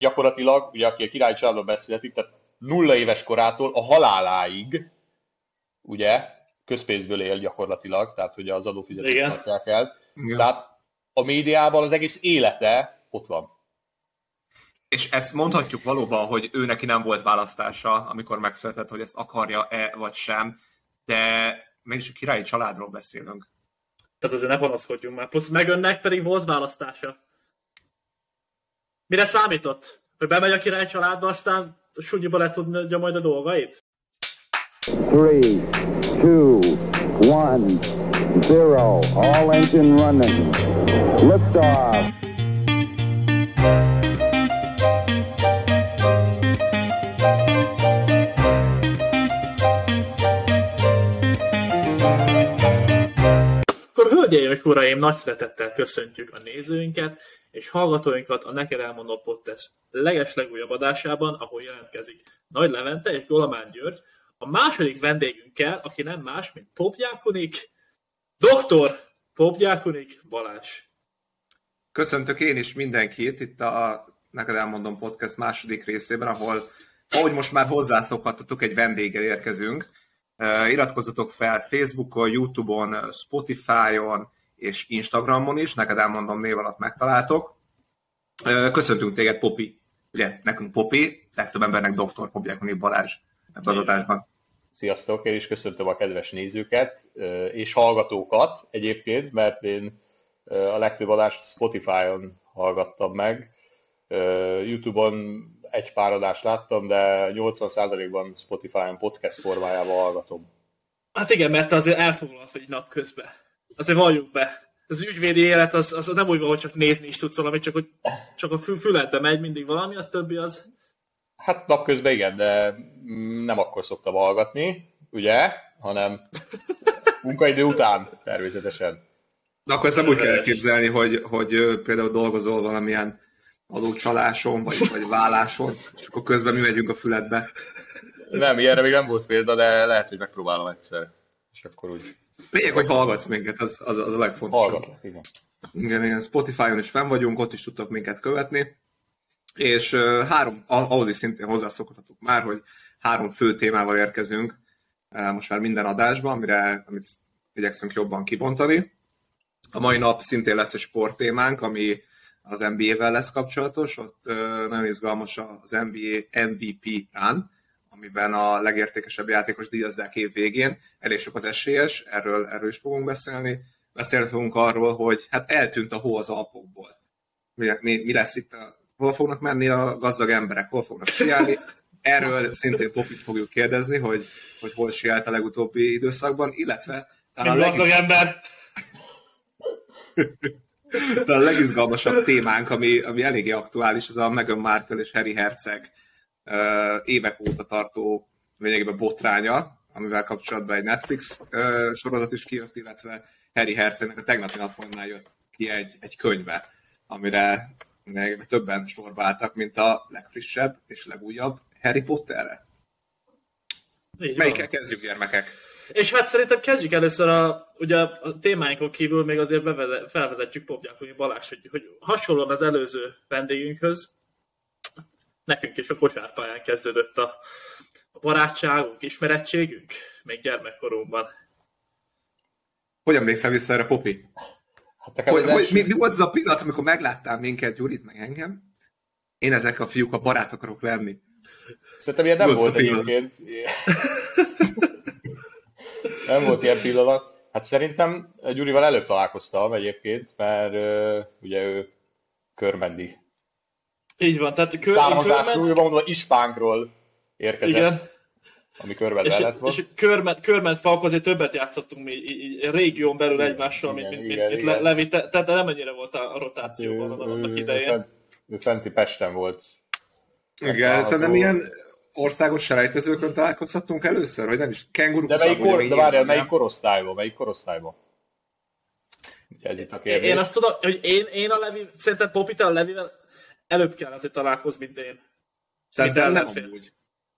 gyakorlatilag, ugye aki a király családban beszélhetik, tehát nulla éves korától a haláláig, ugye, közpénzből él gyakorlatilag, tehát hogy az adófizetők tartják el. Igen. Tehát a médiában az egész élete ott van. És ezt mondhatjuk valóban, hogy ő neki nem volt választása, amikor megszületett, hogy ezt akarja-e vagy sem, de mégis a királyi családról beszélünk. Tehát azért ne panaszkodjunk már. Plusz meg önnek pedig volt választása. Mire számított? Hogy bemegy a király családba, aztán sunyiba le tudja majd a dolgait? 3, 2, 1, 0, all engine running. Liftoff. Akkor hölgyeim és uraim, nagy szeretettel köszöntjük a nézőinket és hallgatóinkat a Neked Elmondó Podcast legeslegújabb adásában, ahol jelentkezik Nagy Levente és Golamán György, a második vendégünkkel, aki nem más, mint Popjákonik, doktor Popjákonik Balázs. Köszöntök én is mindenkit itt a Neked Elmondom Podcast második részében, ahol, ahogy most már hozzászokhattatok, egy vendéggel érkezünk. Iratkozzatok fel Facebookon, Youtube-on, Spotify-on, és Instagramon is, neked elmondom név alatt megtaláltok. Köszöntünk téged, Popi. Ugye, nekünk Popi, legtöbb embernek Dr. Popjákoni Balázs ebben az adásban. Sziasztok, én is köszöntöm a kedves nézőket és hallgatókat egyébként, mert én a legtöbb adást Spotify-on hallgattam meg. YouTube-on egy pár adást láttam, de 80%-ban Spotify-on podcast formájában hallgatom. Hát igen, mert azért elfoglalsz egy nap közben azért valljuk be. Az ügyvédi élet az, az nem úgy van, hogy csak nézni is tudsz valamit, csak, hogy csak a fül, füledbe megy mindig valami, a többi az... Hát napközben igen, de nem akkor szoktam hallgatni, ugye, hanem munkaidő után természetesen. De akkor ezt nem úgy kell elképzelni, hogy, hogy például dolgozol valamilyen adócsaláson, vagy, vagy válláson, és akkor közben mi megyünk a füledbe. Nem, ilyenre még nem volt példa, de lehet, hogy megpróbálom egyszer. És akkor úgy Lényeg, hogy hallgatsz minket, az, az, az a legfontosabb. Hallgatlak, igen. Igen, igen, Spotify-on is fenn vagyunk, ott is tudtok minket követni. És uh, három, ahhoz is szintén hozzászokhatok már, hogy három fő témával érkezünk uh, most már minden adásban, amire, amit igyekszünk jobban kibontani. A mai nap szintén lesz egy sporttémánk, ami az NBA-vel lesz kapcsolatos, ott nagyon izgalmas az NBA MVP run, amiben a legértékesebb játékos díjazzák év végén. Elég sok az esélyes, erről, erről is fogunk beszélni. Beszélni fogunk arról, hogy hát eltűnt a hó az Alpokból. Mi, mi, mi lesz itt, a, hol fognak menni a gazdag emberek, hol fognak siálni. Erről szintén Popit fogjuk kérdezni, hogy, hogy hol siált a legutóbbi időszakban, illetve talán a gazdag legis... ember! De a legizgalmasabb témánk, ami, ami eléggé aktuális, az a Meghan Markle és Harry Herceg évek óta tartó lényegében botránya, amivel kapcsolatban egy Netflix sorozat is kijött, illetve Harry Herzegnek a tegnapi napon jött ki egy, egy könyve, amire többen sorba álltak, mint a legfrissebb és legújabb Harry Potterre. Melyikkel kezdjük, gyermekek? És hát szerintem kezdjük először a, ugye a témáinkon kívül még azért beveze, felvezetjük Popgyákonyi Balázs, hogy, hogy hasonlóan az előző vendégünkhöz, nekünk is a kosárpályán kezdődött a, a barátságunk, ismerettségünk, még gyermekkorunkban. Hogy emlékszel vissza erre, Popi? Hát hogy, hogy, mi, mi volt az a pillanat, amikor megláttál minket, Gyurit, meg engem? Én ezek a fiúk a barát akarok lenni. Szerintem ilyen nem volt egyébként. Nem volt ilyen pillanat. Hát szerintem Gyurival előbb találkoztam egyébként, mert uh, ugye ő körmendi így van, tehát kör, Származásról, körmen... mondva ispánkról érkezett. Igen. Ami körben és, lett És körment, körment falk azért többet játszottunk mi így, így régión belül igen, egymással, igen, mint, igen, mint, mint Levi, te, tehát nem ennyire volt a rotációban hát, annak idején. Fent, ő fenti Pesten volt. Igen, szerintem ilyen országos selejtezőkön találkozhattunk először, vagy nem is? Kenguru De melyik, kor, de várjál, melyik korosztályban? Melyik korosztályban? Ez itt a kérdés. Én azt tudom, hogy én, én a Levi, szerinted Popita a Levivel előbb kell azért találkozni, mint én. Szerintem nem amúgy.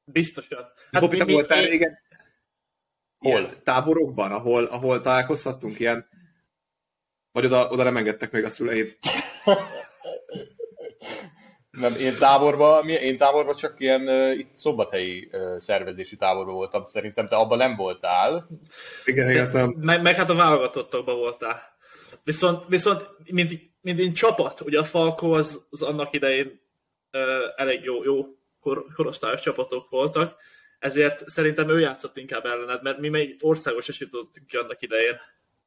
Biztosan. Hát mi, mi, voltál én... régen? Hol? Ilyen táborokban, ahol, ahol találkozhattunk ilyen? Vagy oda, oda nem engedtek még a szüleid? Nem, én táborban, én táborban csak ilyen uh, itt szombathelyi uh, szervezési táborban voltam, szerintem te abban nem voltál. Igen, igen. Meg, meg hát a válogatottakban voltál. Viszont, viszont mint, mint, mint csapat, ugye a Falko az, az annak idején uh, elég jó, jó kor, korosztályos csapatok voltak, ezért szerintem ő játszott inkább ellened, mert mi még országos is jutottunk ki annak idején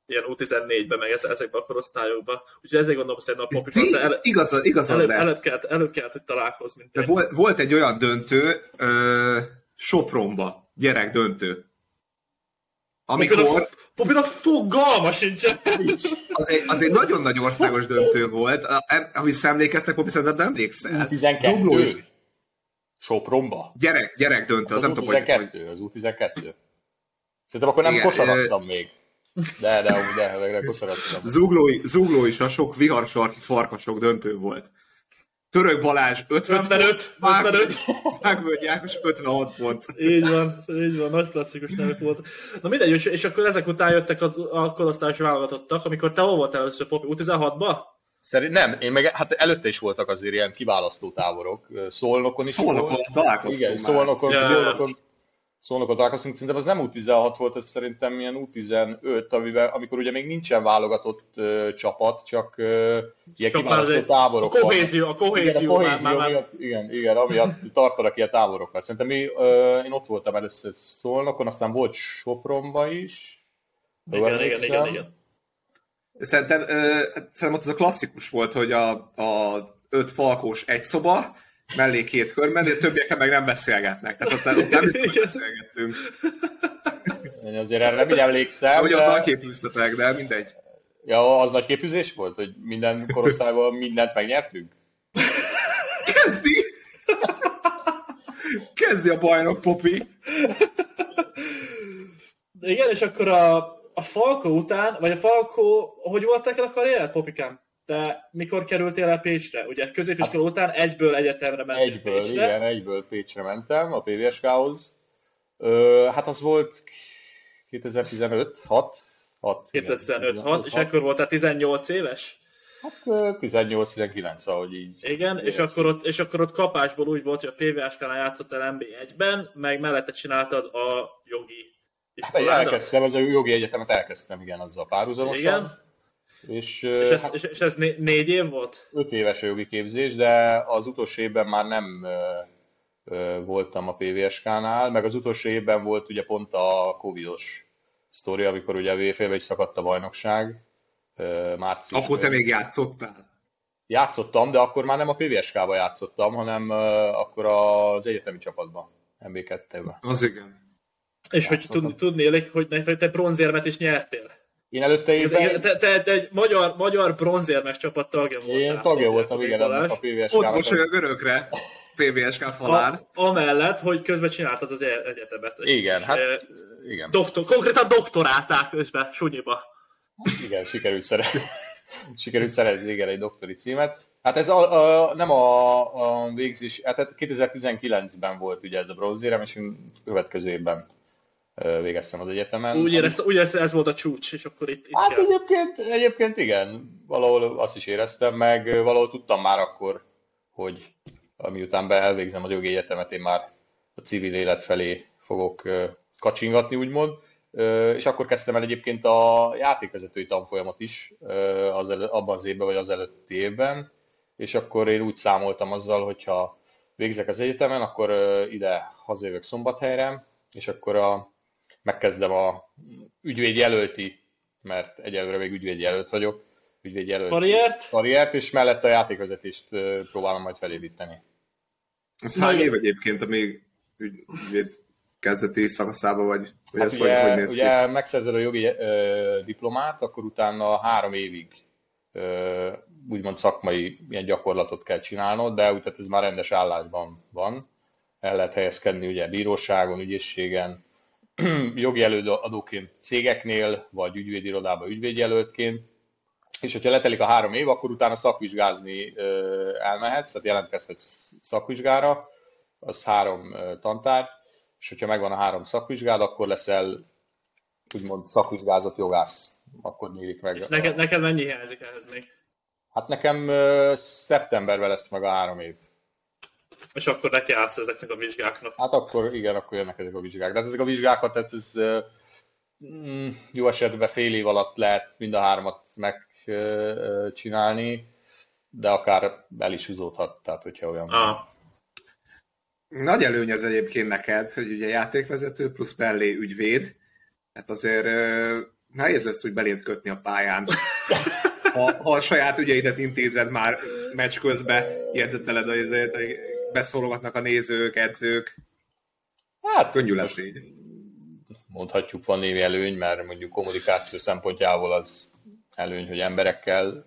ilyen U14-ben, meg ezekben a korosztályokban. Úgyhogy ezért gondolom, hogy a popi el, igazad, igazad előbb, előbb, kellett, előbb kellett, hogy találkozni. Mint De volt, volt, egy olyan döntő, ö, Sopronba, gyerek döntő. Amikor... Popin a fogalma sincsen. Az egy, az egy nagyon nagy országos döntő volt. Ahogy emlékeztek, Popi, szerintem nem emlékszel. U12. Sopronba? Gyerek, gyerek döntő, az, az nem tudom, hogy... Az U12. Szerintem akkor nem Igen, kosaraztam e... még. De, de, de, de, de. Zuglói, Zugló is a sok viharsarki farkasok döntő volt. Török Balázs 55, 55, 55. Vágvölgy Ákos 56 pont. Így van, így van, nagy klasszikus nevek volt. Na mindegy, és, és akkor ezek után jöttek az, a korosztályos válogatottak, amikor te hol voltál először, Popi? U16-ba? Szerint nem, én meg, hát előtte is voltak azért ilyen kiválasztó táborok. Szolnokon is Szolnokon volt. találkoztunk Igen, Szolnokon, ja. Szolnokon, Szolnokon találkoztunk, szerintem az nem U16 volt, ez szerintem ilyen U15, amivel, amikor ugye még nincsen válogatott uh, csapat, csak uh, ilyen csak kiválasztó táborok A kohézió, a kohézió, igen, a kohézió már, már, miatt, igen, igen, amiatt tartanak ilyen táborokat. Szerintem mi, uh, én ott voltam először Szolnokon, aztán volt Sopronba is. Igen, igen, igen, igen. Szerintem, ö, szerintem ott az a klasszikus volt, hogy a, a öt falkós egy szoba, mellé két körben, de többiekkel meg nem beszélgetnek. Tehát ott, ott nem is beszélgettünk. Én azért erre nem emlékszem. Hogy de... ott képűztetek, de mindegy. Ja, az nagy képűzés volt, hogy minden korosztályban mindent megnyertünk? Kezdi! Kezdi a bajnok, Popi! Igen, és akkor a, a Falko után, vagy a Falko, hogy volt neked a karriered, Popikám? Te mikor kerültél el Pécsre? Ugye középiskola hát, után egyből egyetemre mentél Egyből, Pécsre. igen, egyből Pécsre mentem, a PVSK-hoz. Ö, hát az volt 2015, 6. 6 2015, 6, és ekkor voltál 18 éves? Hát 18-19, ahogy így. Igen, és akkor, ott, és akkor ott kapásból úgy volt, hogy a PVSK-nál játszottál NB1-ben, meg mellette csináltad a jogi Hát elkezdtem, az a jogi egyetemet elkezdtem, igen, azzal párhuzamosan. Igen. És, és, ez, hát, és, és ez négy év volt? Öt éves a jogi képzés, de az utolsó évben már nem ö, ö, voltam a PVSK-nál, meg az utolsó évben volt ugye pont a Covidos sztori, amikor ugye a VFL-be is szakadt a bajnokság. Ö, március, akkor te még játszottál? Játszottam, de akkor már nem a PVSK-ba játszottam, hanem ö, akkor az egyetemi csapatban, MB2-ben. Az igen. És hogy tudni, tudnél, hogy te bronzérmet is nyertél. Én előtte évben... Te, te, te egy magyar, magyar bronzérmes csapat tagja voltál. Én tagja voltam, igen, ennek a PVSK. Ott mosolyog örökre. PVSK falán. A, amellett, hogy közben csináltad az e- egyetemet. Igen, és, hát e, igen. Doktor, konkrétan doktorálták közben Sunyiba. Igen, sikerült szerezni. sikerült szerezni, igen, egy doktori címet. Hát ez a, a, nem a, a végzés, hát 2019-ben volt ugye ez a bronzérem, és következő évben végeztem az egyetemen. Úgy éreztem, úgy éreztem, ez volt a csúcs, és akkor itt, itt Hát kell. egyébként, egyébként igen, valahol azt is éreztem, meg valahol tudtam már akkor, hogy miután be elvégzem a jogi egyetemet, én már a civil élet felé fogok kacsingatni, úgymond. És akkor kezdtem el egyébként a játékvezetői tanfolyamot is az elő, abban az évben, vagy az előtti évben, és akkor én úgy számoltam azzal, hogyha végzek az egyetemen, akkor ide hazajövök Szombathelyre, és akkor a megkezdem a ügyvéd jelölti, mert egyelőre még ügyvéd jelölt vagyok, ügyvéd jelölt karriert. karriert, és mellett a játékvezetést próbálom majd felépíteni. Ez hány év egyébként, amíg ügyvéd kezdeti szakaszába vagy? vagy hát ugye, vagy, hogy néz ugye megszerzed a jogi ö, diplomát, akkor utána három évig ö, úgymond szakmai ilyen gyakorlatot kell csinálnod, de úgy, tehát ez már rendes állásban van. El lehet helyezkedni ugye bíróságon, ügyészségen, jogi előadóként cégeknél, vagy ügyvédirodában ügyvédjelöltként, és hogyha letelik a három év, akkor utána szakvizsgázni elmehetsz, tehát jelentkezhetsz szakvizsgára, az három tantárgy, és hogyha megvan a három szakvizsgád, akkor leszel úgymond szakvizsgázott jogász, akkor nyílik meg. És neked, neked mennyi hiányzik ehhez még? Hát nekem szeptemberben lesz meg a három év. És akkor neki állsz ezeknek a vizsgáknak. Hát akkor igen, akkor jönnek ezek a vizsgák. De hát ezek a vizsgákat, tehát ez mm, jó esetben fél év alatt lehet mind a hármat megcsinálni, de akár el is húzódhat, tehát hogyha olyan ah. Nagy előny az egyébként neked, hogy ugye játékvezető plusz mellé ügyvéd, hát azért nehéz lesz úgy beléd kötni a pályán. Ha, ha a saját ügyeidet intézed már meccs közben, jegyzeteled, hogy beszólogatnak a nézők, edzők. Hát, könnyű lesz így. Mondhatjuk, van némi előny, mert mondjuk kommunikáció szempontjából az előny, hogy emberekkel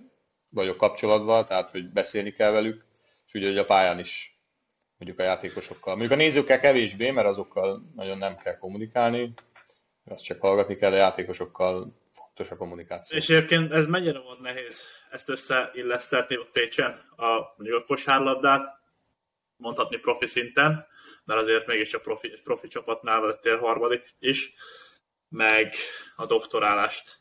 vagyok kapcsolatban, tehát hogy beszélni kell velük, és ugye hogy a pályán is mondjuk a játékosokkal. Mondjuk a nézőkkel kevésbé, mert azokkal nagyon nem kell kommunikálni, azt csak hallgatni kell, de a játékosokkal fontos a kommunikáció. És egyébként ez mennyire volt nehéz ezt összeillesztetni ott Pécsen, a, mondjuk a kosárlabdát, mondhatni profi szinten, mert azért mégiscsak profi, profi csapatnál lettél harmadik is, meg a doktorálást.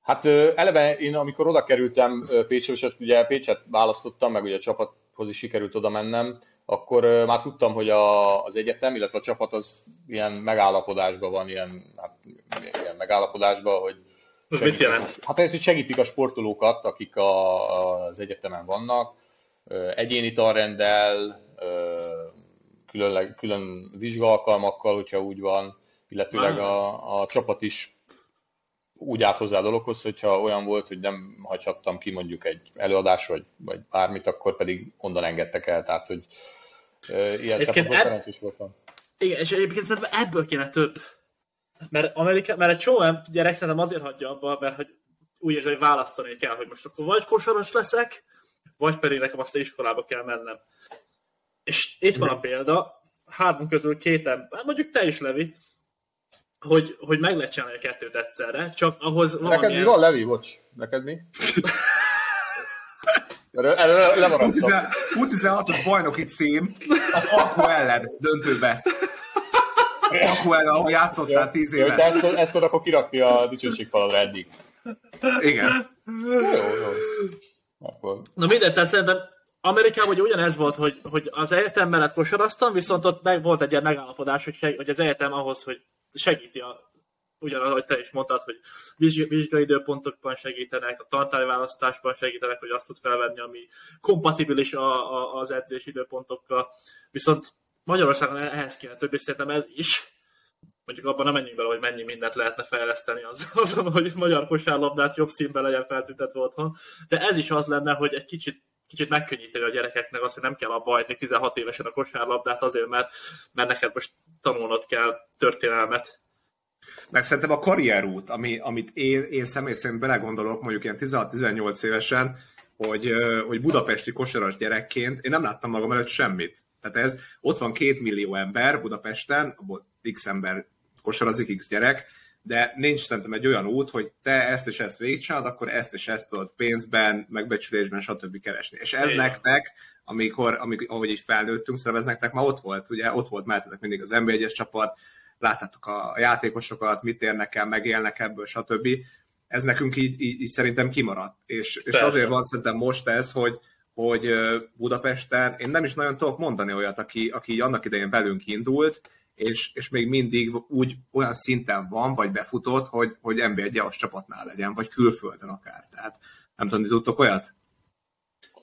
Hát eleve én amikor oda kerültem Pécsre, és ugye Pécset választottam, meg ugye a csapathoz is sikerült oda mennem, akkor már tudtam, hogy a, az egyetem, illetve a csapat az ilyen megállapodásban van, ilyen, hát, ilyen megállapodásban, hogy most mit jelent? Hát ez, hogy segítik a sportolókat, akik a, az egyetemen vannak, egyéni tanrendel, külön, külön vizsgaalkalmakkal, hogyha úgy van, illetőleg a, a csapat is úgy állt hozzá a dologhoz, hogyha olyan volt, hogy nem hagyhattam ki mondjuk egy előadás, vagy, vagy bármit, akkor pedig onnan engedtek el, tehát hogy ilyen szempontból eb... szerencsés voltam. Igen, és egyébként szerintem ebből kéne több. Mert, Amerika, mert egy csomó gyerek szerintem azért hagyja abba, mert hogy úgy érzi, hogy választani kell, hogy most akkor vagy kosaras leszek, vagy pedig nekem azt a iskolába kell mennem. És itt van a példa, három közül kétem, hát mondjuk te is, Levi, hogy, hogy meg lehet csinálni a kettőt egyszerre, csak ahhoz valamilyen... Neked mi van, Levi? Bocs, neked mi? Erről lemaradtam. U16-os bajnoki cím az Akku ellen döntőbe. Az Akku ellen, ahol játszottál 10 éve. De ezt, ezt akkor kirakni a dicsőségfaladra eddig. Igen. Jó, jó. Akkor. Na mindegy, tehát szerintem Amerikában ugye ugyanez volt, hogy, hogy az egyetem mellett kosaraztam, viszont ott meg volt egy ilyen megállapodás, hogy, seg, hogy az egyetem ahhoz, hogy segíti a ugyanaz, te is mondtad, hogy vizsgai időpontokban segítenek, a tantárválasztásban segítenek, hogy azt tud felvenni, ami kompatibilis a, a, az edzés időpontokkal. Viszont Magyarországon ehhez kéne több, és szerintem ez is. Mondjuk abban nem menjünk bele, hogy mennyi mindent lehetne fejleszteni az, azon, hogy magyar kosárlabdát jobb színben legyen feltüntetve otthon. De ez is az lenne, hogy egy kicsit kicsit megkönnyíteni a gyerekeknek azt, hogy nem kell abba hagyni 16 évesen a kosárlabdát azért, mert, mert neked most tanulnod kell történelmet. Meg szerintem a karrierút, ami, amit én, én személy szerint belegondolok, mondjuk ilyen 16-18 évesen, hogy, hogy budapesti kosaras gyerekként én nem láttam magam előtt semmit. Tehát ez, ott van két millió ember Budapesten, abból x ember kosarazik, x gyerek, de nincs szerintem egy olyan út, hogy te ezt és ezt végigcsinálod, akkor ezt és ezt tudod pénzben, megbecsülésben, stb. keresni. És ez Igen. nektek, amikor, amikor, ahogy így felnőttünk, szerintem ez nektek már ott volt, ugye ott volt mellettetek mindig az NB1-es csapat, láttátok a játékosokat, mit érnek el, megélnek ebből, stb. Ez nekünk így, így, így szerintem kimaradt. És, és azért van szerintem most ez, hogy, hogy Budapesten én nem is nagyon tudok mondani olyat, aki, aki annak idején velünk indult, és, és még mindig úgy olyan szinten van, vagy befutott, hogy, hogy NB1 csapatnál legyen, vagy külföldön akár. Tehát nem tudom, tudtok olyat?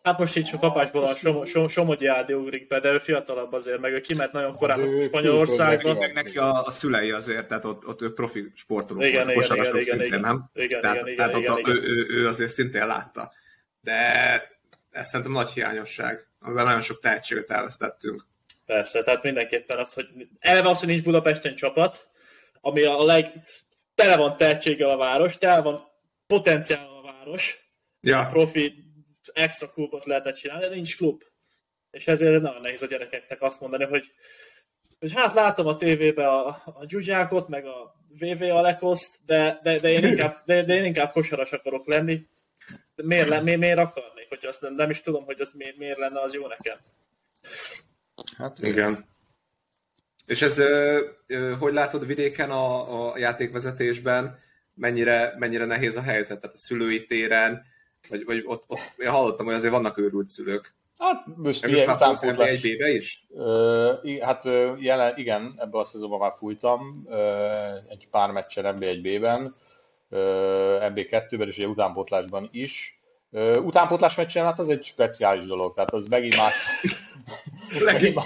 Hát most így csak kapásból a Som- Som- Somogyi Ádi ugrik be, de ő fiatalabb azért, meg ő kiment nagyon korán hát Spanyolországba. Meg neki a, a, szülei azért, tehát ott, ott ő profi sportoló igen, igen, igen, igen, szintén, igen, nem? Igen, tehát, igen, tehát igen, ott igen, a, ő, ő, ő, azért szintén látta. De ez szerintem nagy hiányosság, amivel nagyon sok tehetséget elvesztettünk. Persze, tehát mindenképpen az, hogy elve az, hogy nincs Budapesten csapat, ami a leg... tele van tehetséggel a város, tele van potenciál a város, ja. a profi extra klubot lehetett csinálni, de nincs klub. És ezért nagyon nehéz a gyerekeknek azt mondani, hogy, hogy hát látom a tévébe a, a Zsuzsákot, meg a VV Alekoszt, de, de, de, én inkább, de, de én inkább kosaras akarok lenni. De miért, le, miért, miért akarnék, hogy azt nem, nem is tudom, hogy az miért, miért lenne az jó nekem. Hát igen. És ez, hogy látod vidéken a, a játékvezetésben, mennyire, mennyire nehéz a helyzet, tehát a szülői téren, vagy, vagy ott, ott, én hallottam, hogy azért vannak őrült szülők. Hát most ilyen utánpótlás... egy b is? Uh, hát jelen, igen, ebben a szezonban már fújtam, uh, egy pár meccsen NB1B-ben, uh, NB2-ben és egy utánpótlásban is. Utánpótlás meccsen hát az egy speciális dolog, tehát az megint más... megint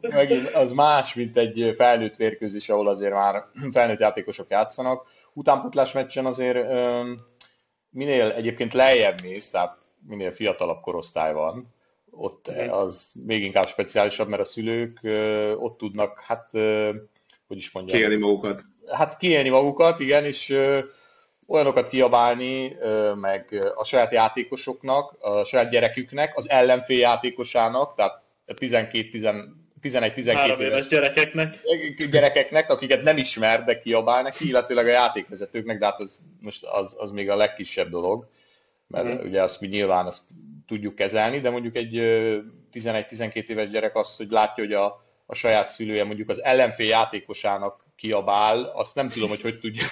megint az más, mint egy felnőtt mérkőzés, ahol azért már felnőtt játékosok játszanak. Utánpótlás meccsen azért minél egyébként lejjebb mész, tehát minél fiatalabb korosztály van, ott az még inkább speciálisabb, mert a szülők ott tudnak, hát, hogy is mondjam. Kiélni magukat. Hát kiélni magukat, igen, és olyanokat kiabálni, meg a saját játékosoknak, a saját gyereküknek, az ellenfél játékosának, tehát 12-11-12 éves gyerekeknek. gyerekeknek, akiket nem ismer, de kiabál neki, illetőleg a játékvezetőknek, de hát az, most az, az még a legkisebb dolog mert mm. ugye azt mi nyilván azt tudjuk kezelni, de mondjuk egy 11-12 éves gyerek azt, hogy látja, hogy a, a saját szülője mondjuk az ellenfél játékosának kiabál, azt nem tudom, hogy hogy tudja,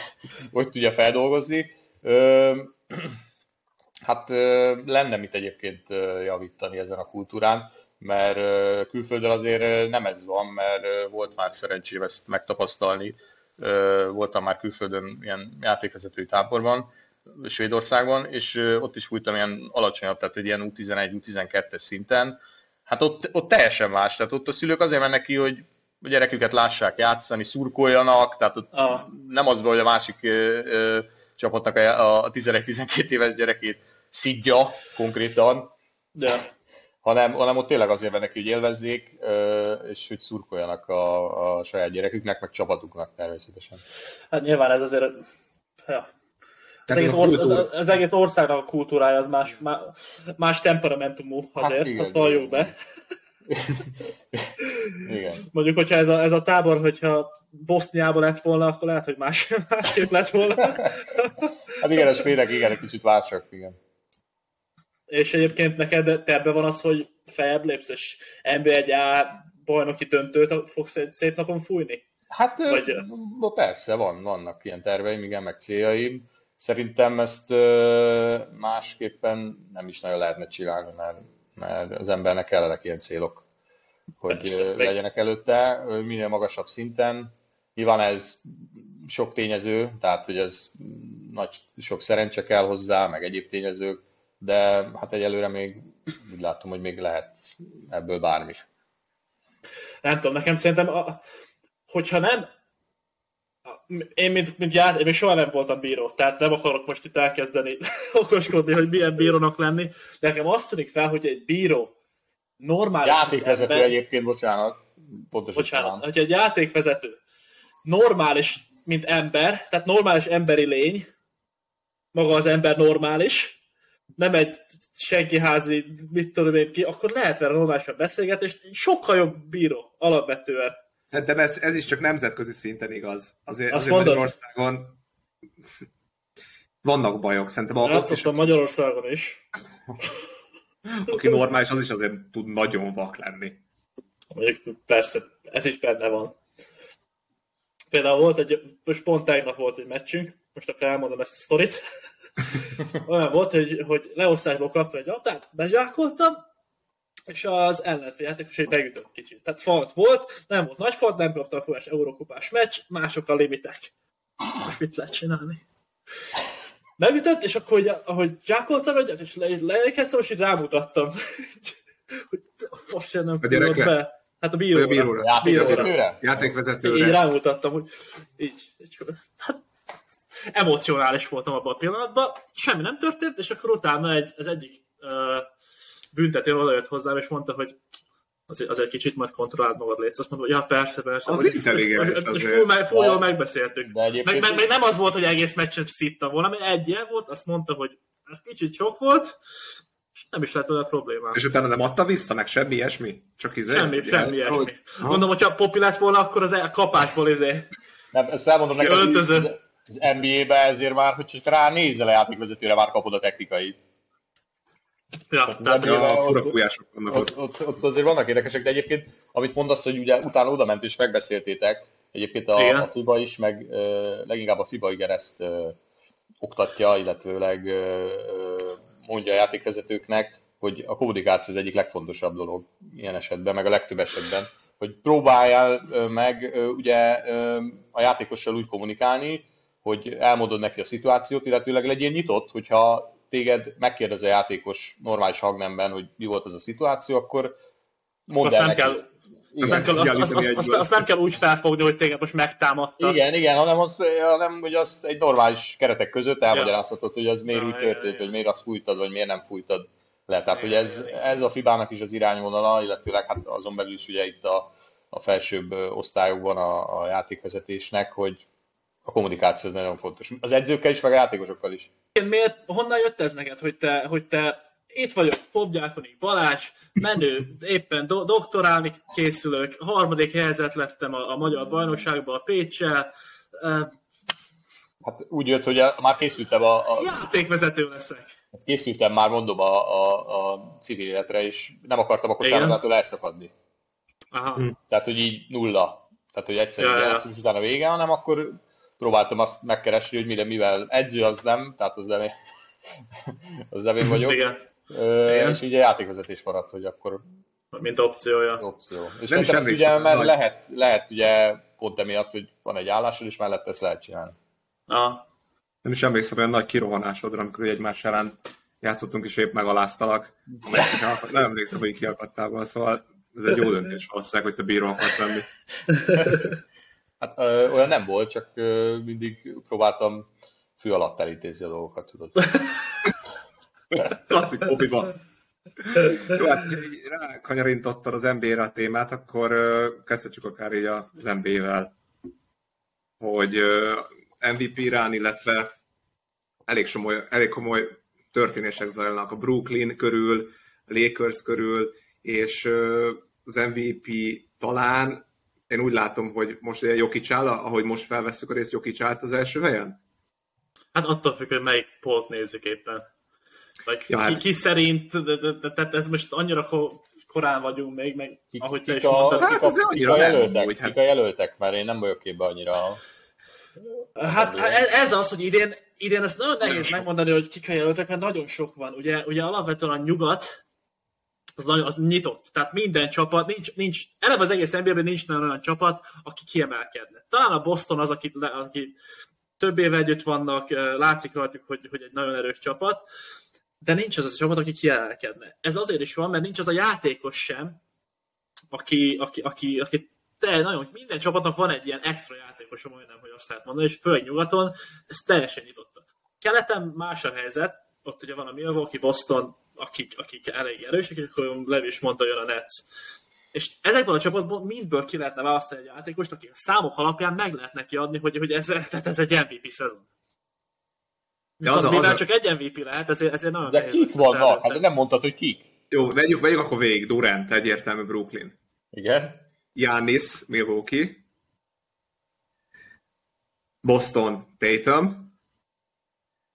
hogy tudja feldolgozni. Hát lenne mit egyébként javítani ezen a kultúrán, mert külföldön azért nem ez van, mert volt már szerencsém ezt megtapasztalni, voltam már külföldön ilyen játékvezetői táborban, Svédországban, és ott is fújtam ilyen alacsonyabb, tehát egy ilyen U11-U12-es szinten. Hát ott, ott teljesen más, tehát ott a szülők azért mennek ki, hogy a gyereküket lássák játszani, szurkoljanak, tehát ott ah. nem az van, hogy a másik ö, ö, csapatnak a, a 11-12 éves gyerekét szidja konkrétan, De. Hanem, hanem ott tényleg azért mennek ki, hogy élvezzék, ö, és hogy szurkoljanak a, a saját gyereküknek, meg csapatuknak természetesen. Hát nyilván ez azért ja, az egész, orsz, az, az egész országnak a kultúrája az más, más, más temperamentumú hát azért, hát igen, azt valljuk be. Igen. Mondjuk, hogyha ez a, ez a tábor, hogyha Boszniában lett volna, akkor lehet, hogy más, másképp lett volna. hát igen, a svédek igen, egy kicsit váltsak, igen. És egyébként neked terve van az, hogy feljebb lépsz, és NB1A bajnoki döntőt fogsz egy szép napon fújni? Hát Vagy... persze, van, vannak ilyen terveim, igen, meg céljaim. Szerintem ezt másképpen nem is nagyon lehetne csinálni, mert, mert az embernek kellenek ilyen célok, hogy legyenek előtte, minél magasabb szinten. Nyilván ez sok tényező, tehát hogy ez nagy, sok szerencse kell hozzá, meg egyéb tényezők, de hát egyelőre még úgy látom, hogy még lehet ebből bármi. Nem tudom, nekem szerintem, a, hogyha nem én, mint, mint jár, én még soha nem voltam bíró, tehát nem akarok most itt elkezdeni okoskodni, hogy milyen bírónak lenni, de nekem azt tűnik fel, hogy egy bíró normális... Játékvezető ember, egyébként, bocsánat. Pontosan bocsánat, hogy egy játékvezető normális, mint ember, tehát normális emberi lény, maga az ember normális, nem egy senkiházi, mit tudom én ki, akkor lehet vele normálisan beszélgetni, és sokkal jobb bíró, alapvetően. Szerintem ez, ez is csak nemzetközi szinten igaz. Azért, Azt azért Magyarországon vannak bajok, szerintem is. Magyarországon is. Aki normális, az is azért tud nagyon vak lenni. Mondjuk persze, ez is benne van. Például volt egy, most pont tegnap volt egy meccsünk, most akkor elmondom ezt a sztorit. Olyan volt, hogy, hogy leosztásból kaptam egy labdát, bezsákoltam, és az ellenfél játékos egy beütött kicsit. Tehát falt volt, nem volt nagy falt, nem kapta a folyás Eurókupás meccs, mások a limitek. Most mit lehet csinálni? Megütött, és akkor, hogy, ahogy zsákoltam egyet, és leérkeztem, és így rámutattam. hogy azt nem fújott be. Hát a bíróra. A bíróra. Játékvezetőre? Játékvezetőre. Így rámutattam, hogy így, így hát emocionális voltam abban a pillanatban, semmi nem történt, és akkor utána egy, az egyik uh, büntetően odajött hozzám, és mondta, hogy azért, azért kicsit majd kontrolláld magad létsz. Azt mondom, hogy ja, persze, persze. Az hogy, intelligens És full, meg, full jól megbeszéltük. De meg, meg, meg, nem az volt, hogy egész meccset szittam volna, mert egy ilyen volt, azt mondta, hogy ez kicsit sok volt, és nem is lett a probléma. És utána nem adta vissza, meg semmi ilyesmi? Csak izé? Semmi, semmi ilyesmi. Hogy... Mondom, hogyha Popi lett volna, akkor az a kapásból izé. Nem, ezt elmondom neked, az, az NBA-be ezért már, hogy csak rá nézel a játékvezetőre, már kapod a technikait. Ja, tehát, tehát a fura fújások vannak ott, ott, ott, azért vannak érdekesek, de egyébként, amit mondasz, hogy ugye utána oda ment és megbeszéltétek, egyébként a, a FIBA is, meg uh, leginkább a FIBA igen ezt uh, oktatja, illetőleg uh, mondja a játékvezetőknek, hogy a kommunikáció az egyik legfontosabb dolog ilyen esetben, meg a legtöbb esetben, hogy próbáljál meg ugye a játékossal úgy kommunikálni, hogy elmondod neki a szituációt, illetőleg legyél nyitott, hogyha téged megkérdez a játékos normális hangnemben, hogy mi volt az a szituáció, akkor mondd el neki. Kell, igen, azt, nem kell, azt, azt, azt, azt, nem kell úgy felfogni, hogy téged most megtámadta. Igen, igen, hanem, az, hanem hogy az egy normális keretek között elmagyarázhatod, hogy az miért ja, úgy történt, ja, ja. hogy miért azt fújtad, vagy miért nem fújtad le. Tehát, hogy ez, ez a Fibának is az irányvonala, illetőleg hát azon belül is ugye itt a, a felsőbb osztályokban a, a játékvezetésnek, hogy a kommunikáció az nagyon fontos. Az edzőkkel is, meg a játékosokkal is. Miért, honnan jött ez neked, hogy te, hogy te itt vagyok, Popgyákoni Balázs, menő, éppen do- doktorálni készülök, harmadik helyzet lettem a, a magyar bajnokságban a Pécsel. Hát úgy jött, hogy már készültem a... a... Játékvezető leszek. Hát készültem már, mondom, a, a, a civil életre, és nem akartam a kosárlabdától elszakadni. Aha. Hm. Tehát, hogy így nulla. Tehát, hogy egyszerűen ja, ja. utána vége, hanem akkor próbáltam azt megkeresni, hogy mire, mivel edző az nem, tehát az nem, az nem én vagyok. Igen. Igen. És így a játékvezetés maradt, hogy akkor mint opciója. Opció. És nem is ezt ugye, mert nagy... lehet, lehet ugye pont emiatt, hogy van egy állásod, és mellette ezt lehet csinálni. Ah. Nem is emlékszem olyan nagy kirohanásodra, amikor egymás ellen játszottunk, és épp megaláztalak. Nem emlékszem, hogy kiakadtál szóval ez egy jó döntés valószínűleg, hogy te bíró akarsz lenni. Hát ö, olyan nem volt, csak ö, mindig próbáltam fű alatt elintézni a dolgokat, tudod. Klasszik popiban. Jó, hát rá kanyarintottad az NBA-re a témát, akkor uh, kezdhetjük akár így az NBA-vel, hogy MVP irán, illetve elég, somoly, elég komoly történések zajlanak a Brooklyn körül, a Lakers körül, és az MVP talán én úgy látom, hogy most ugye Jokic áll, ahogy most felveszük a részt, Jokic állt az első helyen? Hát attól függ, hogy melyik polt nézzük éppen. Vagy ja, hát... ki, ki szerint, tehát ez most annyira korán vagyunk még, meg ahogy te is mondtad. Hát kik a, kik a jelöltek, úgy, hát... kik a jelöltek, mert én nem vagyok képbe annyira. Hát ez az, hogy idén, idén ezt nagyon nehéz megmondani, hogy kik a jelöltek, mert nagyon sok van. Ugye, ugye alapvetően a nyugat, az, nagyon, az nyitott. Tehát minden csapat, nincs, nincs eleve az egész NBA-ben nincs nagyon olyan csapat, aki kiemelkedne. Talán a Boston az, aki, aki több éve együtt vannak, látszik rajtuk, hogy, hogy egy nagyon erős csapat, de nincs az a csapat, aki kiemelkedne. Ez azért is van, mert nincs az a játékos sem, aki, aki, aki, aki de nagyon, minden csapatnak van egy ilyen extra játékos, majdnem, hogy azt lehet mondani, és főleg nyugaton, ez teljesen nyitott. Keleten más a helyzet, ott ugye van a Milwaukee, Boston, akik, akik elég erősek, és akkor Levi is mondta, jön a Nets. És ezekből a csapatból mindből ki lehetne választani egy játékost, aki a számok alapján meg lehet neki adni, hogy, hogy ez, tehát ez egy MVP szezon. Viszont az, mivel az csak egy MVP lehet, ezért, ezért nagyon De kik vannak? Hát nem mondtad, hogy kik. Jó, vegyük, vegyük akkor végig. Durant, egyértelmű Brooklyn. Igen. Giannis, Milwaukee. Boston, Tatum.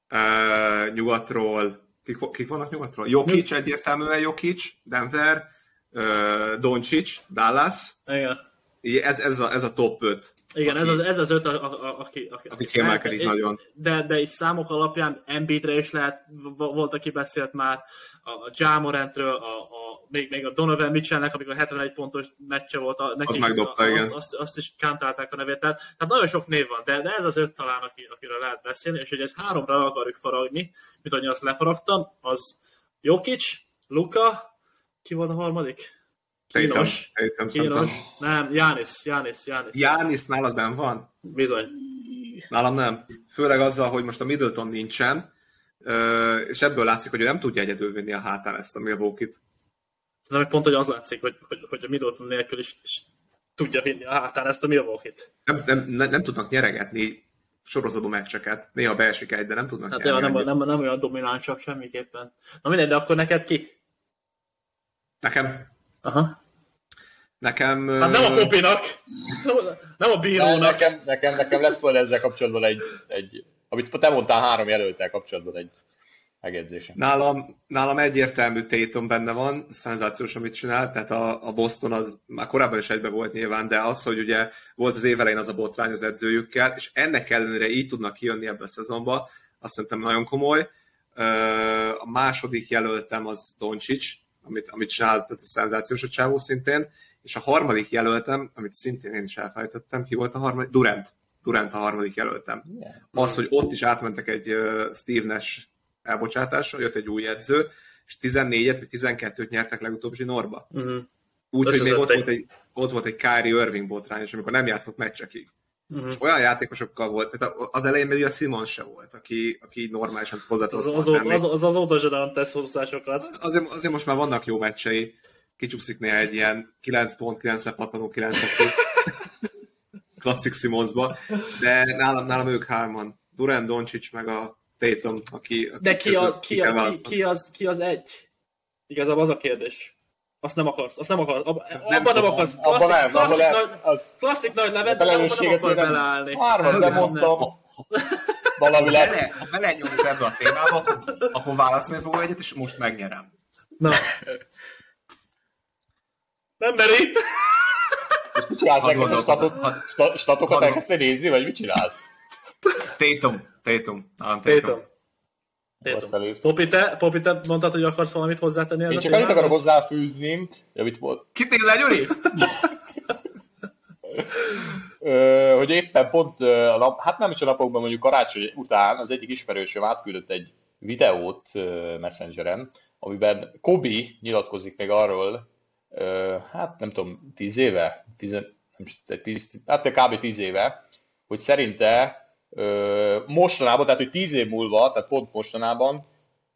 Uh, nyugatról, kik, kik vannak nyugatról? Jokic, egyértelműen Jokic, Denver, uh, Doncic, Dallas. Igen. Ez, ez, a, ez a top 5. Igen, aki, ez, az, ez az öt, a, a, a, aki, aki, aki kiemelkedik nagyon. De, de itt számok alapján Embiidre is lehet, volt, aki beszélt már a Jamorantről, a, a, még, még a Donovan Mitchellnek, amikor 71 pontos meccse volt, a, neki, az megdobta, a, igen. Azt, azt, azt, is kántálták a nevét. Tehát, tehát nagyon sok név van, de, de ez az öt talán, aki, akiről lehet beszélni, és hogy ez háromra akarjuk faragni, mint ahogy azt lefaragtam, az Jokic, Luka, ki volt a harmadik? Kínos. Kínos. Nem, Jánisz, Jánisz, Jánisz. Jánisz nálad benn van? Bizony. Nálam nem. Főleg azzal, hogy most a Middleton nincsen, és ebből látszik, hogy ő nem tudja egyedül vinni a hátán ezt a Milwaukee-t. Szerintem pont, hogy az látszik, hogy, hogy, hogy a Middleton nélkül is, is tudja vinni a hátán ezt a Milwaukee-t. Nem, nem, nem, nem tudnak nyeregetni sorozatú meccseket. Néha beesik egy, de nem tudnak hát nem, nem, nem, nem, olyan dominánsak semmiképpen. Na mindegy, de akkor neked ki? Nekem Aha. Nekem... Hát nem a Popinak, nem a bírónak. Nekem, nekem, nekem lesz majd ezzel kapcsolatban egy, egy, amit te mondtál három jelöltel kapcsolatban egy megjegyzésem. Nálam, nálam egyértelmű Tatum benne van, szenzációs, amit csinál, tehát a, a Boston az már korábban is egybe volt nyilván, de az, hogy ugye volt az évelején az a botrány az edzőjükkel, és ennek ellenére így tudnak kijönni ebbe a szezonba, azt szerintem nagyon komoly. A második jelöltem az Doncsics, amit, amit csinál, tehát a szenzációs a csávó szintén, és a harmadik jelöltem, amit szintén én is elfelejtettem, ki volt a harmadik? Durant. Durant a harmadik jelöltem. Az, hogy ott is átmentek egy Steve Nash elbocsátásra, jött egy új edző, és 14-et vagy 12-t nyertek legutóbb zsinórba. Uh-huh. Úgyhogy még ott volt, egy, ott volt egy Kyrie Irving botrány, és amikor nem játszott meccsekig. Uh-huh. És olyan játékosokkal volt, tehát az elején még a Simon se volt, aki, aki normálisan hozzá az, az, az, az, az, az azóta sem tesz hozzásokat. Azért, azért most már vannak jó meccsei, kicsúszik néha egy ilyen 9 pont, 9 pattanó, 9 klasszik Simonsba, de nálam, nálam ők hárman. Durán Doncsics meg a Tatum, aki... aki de ki az, ki, a, ki, ki, az, ki az egy? Igazából az a kérdés. Azt nem akarsz, azt nem akarsz, ab, nem abban nem akarsz. Klasszik, abban nem, klasszik, abban nagy, az... klasszik nagy nevet, de abban nem akar beleállni. Hárman nem mondtam. Valami lesz. Ha belenyomsz ebbe a témába, akkor, akkor válaszolni fogok egyet, és most megnyerem. Na. Nem meri. És mit csinálsz? Elkezdesz statokat elkezdesz nézni, vagy mit csinálsz? Tatum. Tatum. Tatum. Popi, te, Popi, te mondtad, hogy akarsz valamit hozzátenni? Én csak annyit akarok hozzáfűzni, amit volt. Kit nézel, Gyuri? hogy éppen pont a nap, hát nem is a napokban, mondjuk karácsony után az egyik ismerősöm átküldött egy videót Messengeren, amiben Kobi nyilatkozik még arról, hát nem tudom, tíz éve, tíz, nem, tíz, hát kb. tíz éve, hogy szerinte mostanában, tehát hogy tíz év múlva, tehát pont mostanában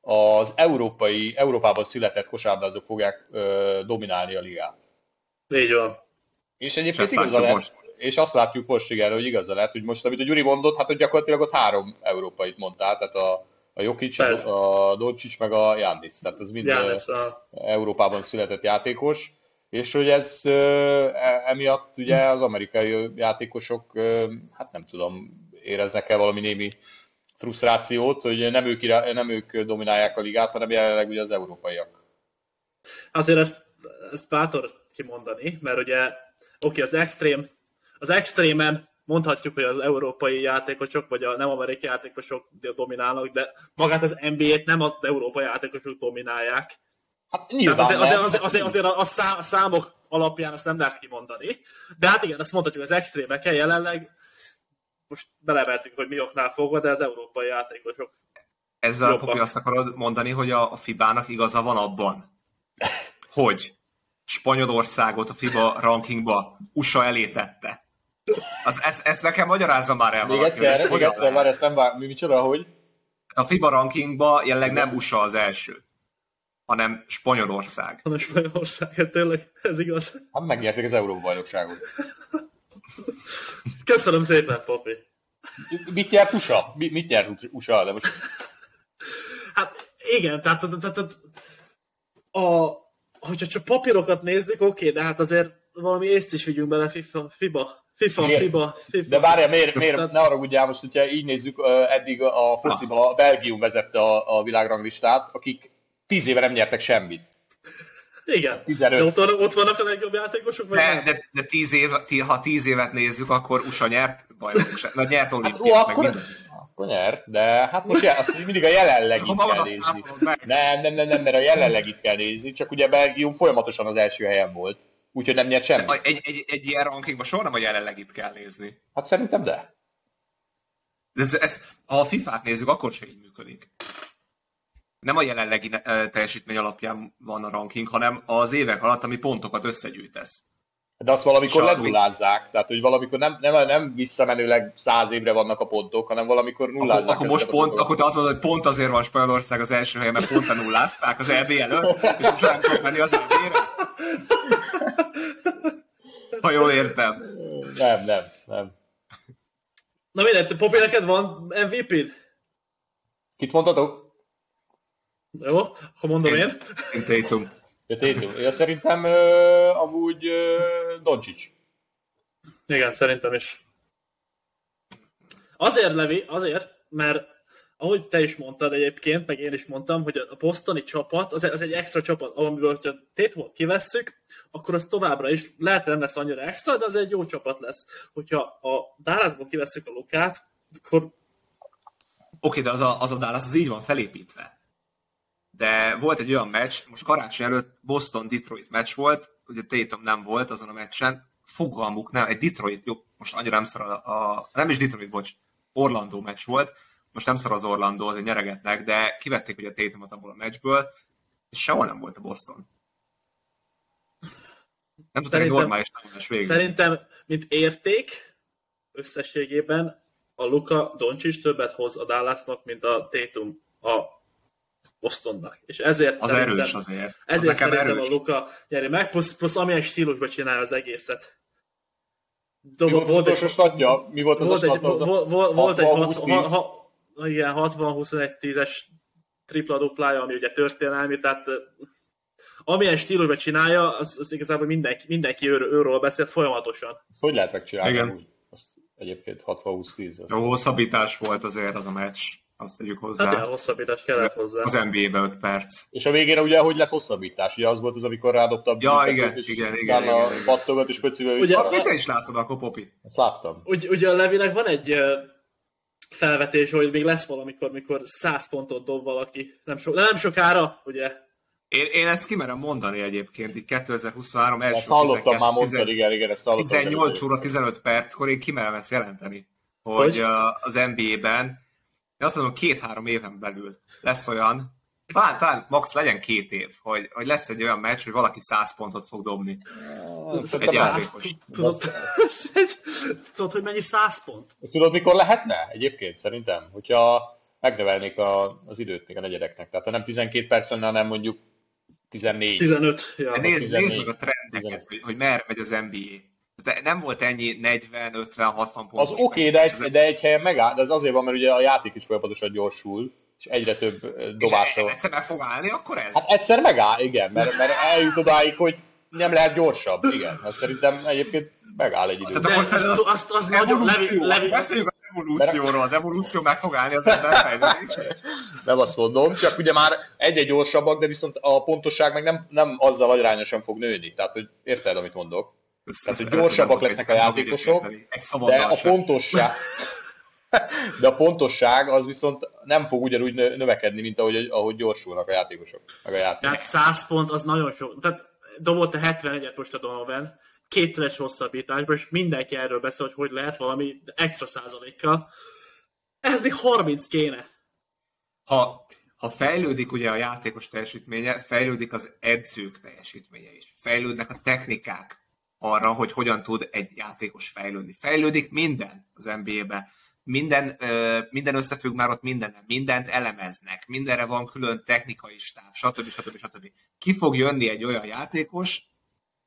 az európai, Európában született kosárlabdázók fogják ö, dominálni a ligát. Így van. És egyébként és igaza lehet, most. és azt látjuk most igen, hogy igaza lehet, hogy most, amit a Gyuri mondott, hát hogy gyakorlatilag ott három európait mondtál, tehát a, a Jokic, Persze. a Dolcsics, meg a Jándis, tehát az mind Jándis, a... Európában született játékos, és hogy ez e, emiatt ugye az amerikai játékosok, hát nem tudom, éreznek el valami némi frusztrációt, hogy nem ők, nem ők dominálják a ligát, hanem jelenleg ugye az európaiak. Azért ezt, ezt bátor kimondani, mert ugye oké, okay, az extrém, az extrémen mondhatjuk, hogy az európai játékosok, vagy a nem amerikai játékosok dominálnak, de magát az NBA-t nem az európai játékosok dominálják. Hát nyilván azért, azért, azért, azért, azért a, a számok alapján ezt nem lehet kimondani. De hát igen, azt mondhatjuk, az extrémeken jelenleg most belevertünk, hogy mi oknál fogva, de az európai játékosok ezzel Popi azt akarod mondani, hogy a, a FIBA-nak igaza van abban, hogy Spanyolországot a FIBA rankingba USA elé tette. Az, ezt, ezt nekem magyarázza már el Még valaki, egyszer, még egyszer, már ezt nem vár, mi micsoda, hogy? A FIBA rankingba jelenleg nem USA az első, hanem Spanyolország. Hanem Spanyolország, hát tényleg, ez igaz. Hát megnyerték az Európa bajnokságot. Köszönöm szépen, Popi. Mit nyert USA? Mit, nyert USA? De most... Hát igen, tehát, tehát, tehát a, hogyha csak papírokat nézzük, oké, de hát azért valami észt is vigyünk bele FIFA, FIBA. FIFA, FIBA, FIFA. De várjál, miért, miért Tehát... ne arra ugye most, hogyha így nézzük, eddig a fociba a Belgium vezette a, a világranglistát, akik tíz éve nem nyertek semmit. Igen. 15. De ott, ott vannak a legjobb játékosok? Vagy de, de, de tíz év, ha tíz évet nézzük, akkor USA nyert bajnokság. Na, nyert olimpiát, hát, akkor, akkor nyert, de hát most jel, azt mindig a jelenlegit kell nézni. Nem, nem, nem, nem, mert a jelenlegit kell nézni, csak ugye Belgium folyamatosan az első helyen volt. Úgyhogy nem nyert semmit. Egy, egy, egy ilyen rankingban soha nem a jelenlegit kell nézni. Hát szerintem de. Ez, ez, ha a FIFA-t nézzük, akkor se így működik nem a jelenlegi teljesítmény alapján van a ranking, hanem az évek alatt, ami pontokat összegyűjtesz. De azt valamikor ledullázzák, tehát hogy valamikor nem, nem, nem visszamenőleg száz évre vannak a pontok, hanem valamikor nullázzák. Akkor, akkor most pont, akkor te azt mondod, hogy pont azért van Spanyolország az első helyen, mert pont a nullázták az EB előtt, és most nem tudok menni az EB-re? Ha jól értem. Nem, nem, nem. Na mindegy, Popi, neked van MVP-d? Kit mondhatok? Jó, ha mondom én. Én Tatum. Ja, Tatum. Ja, szerintem uh, amúgy uh, Doncsics. Igen, szerintem is. Azért, Levi, azért, mert ahogy te is mondtad egyébként, meg én is mondtam, hogy a postoni csapat, az, az egy extra csapat, amiből, hogyha Tatumot kivesszük, akkor az továbbra is, lehet nem lesz annyira extra, de az egy jó csapat lesz. Hogyha a Dallasból kivesszük a Lukát, akkor Oké, de az a, az a Dallas az így van felépítve. De volt egy olyan meccs, most karácsony előtt Boston-Detroit meccs volt, ugye Tatum nem volt azon a meccsen, fogalmuk nem, egy Detroit, jó, most annyira nem szar a, a nem is Detroit, bocs, Orlando meccs volt, most nem szar az Orlando, azért nyeregetnek, de kivették ugye a Tatumot abból a meccsből, és sehol nem volt a Boston. Nem tudtam egy normális támadás végig. Szerintem, mint érték, összességében a Luka Doncsics többet hoz a Dallasnak, mint a Tatum a Bostonnak. És ezért az erős azért. Ezért Nekem szerintem erős. a Luka nyeri meg, plusz, plusz amilyen stílusban csinálja az egészet. Dob, mi volt, volt egy, statja? Mi volt az volt a? Egy, volt, volt, volt egy 60-21-10-es tripla duplája, ami ugye történelmi, tehát amilyen stílusban csinálja, az, az igazából mindenki, mindenki ő, őről beszél folyamatosan. Ezt hogy lehet megcsinálni? Igen. Úgy? Azt egyébként 60-20-10. Jó hosszabbítás volt azért az a meccs azt tegyük hozzá. Hát hosszabbítás kellett hozzá. Az NBA-be 5 perc. És a végére ugye, hogy lett hosszabbítás? Ugye az volt az, amikor rádobta a ja, igen, és igen, igen, igen, a pattogat és pöcivel Ugye azt te is láttad akkor, Popi? Ezt láttam. Ugy, ugye a Levinek van egy felvetés, hogy még lesz valamikor, mikor 100 pontot dob valaki. Nem, so, nem sokára, ugye? Én, én ezt kimerem mondani egyébként, itt 2023 első Ezt hallottam 12, már mondtad, igen, igen, ezt hallottam. 18 óra 15 perckor én kimerem ezt jelenteni, hogy, hogy? az NBA-ben én azt mondom, két-három éven belül lesz olyan, talán, talán max legyen két év, hogy, hogy lesz egy olyan meccs, hogy valaki száz pontot fog dobni. egy játékos. Tudod, hogy mennyi száz pont? Ezt tudod, mikor lehetne egyébként szerintem? Hogyha megnövelnék a, az időt még a negyedeknek. Tehát ha nem 12 perc lenne, hanem mondjuk 14. 15. Ja. Nézd, 14. nézd meg a trendeket, hogy, hogy merre megy az NBA. De nem volt ennyi 40, 50, 60 pont. Az oké, okay, de, egy, de egy helyen megáll, de ez azért van, mert ugye a játék is folyamatosan gyorsul, és egyre több dobásra. És egyszer meg fog állni, akkor ez? Hát egyszer megáll, igen, mert, mert eljut odáig, hogy nem lehet gyorsabb, igen. Hát szerintem egyébként megáll egy idő. Tehát akkor azt, azt, az nagyon levi, levi. Beszéljünk az evolúcióról, az evolúció meg fog állni az ember fejlődésre. Nem azt mondom, csak ugye már egy-egy gyorsabbak, de viszont a pontosság meg nem, nem azzal arányosan fog nőni. Tehát, hogy érted, amit mondok? Tehát, hogy gyorsabbak lesznek a játékosok, de a pontosság, de a pontosság az viszont nem fog ugyanúgy növekedni, mint ahogy, ahogy gyorsulnak a játékosok. Meg a játék. Tehát 100 pont az nagyon sok. Tehát dobott a 71-et most a Donovan, kétszeres hosszabbításban, és mindenki erről beszél, hogy hogy lehet valami extra százalékkal. Ez még 30 kéne. Ha, ha fejlődik ugye a játékos teljesítménye, fejlődik az edzők teljesítménye is. Fejlődnek a technikák, arra, hogy hogyan tud egy játékos fejlődni. Fejlődik minden az NBA-be. Minden, minden összefügg már ott minden, mindent elemeznek, mindenre van külön technikai stáb, stb. stb. stb. Ki fog jönni egy olyan játékos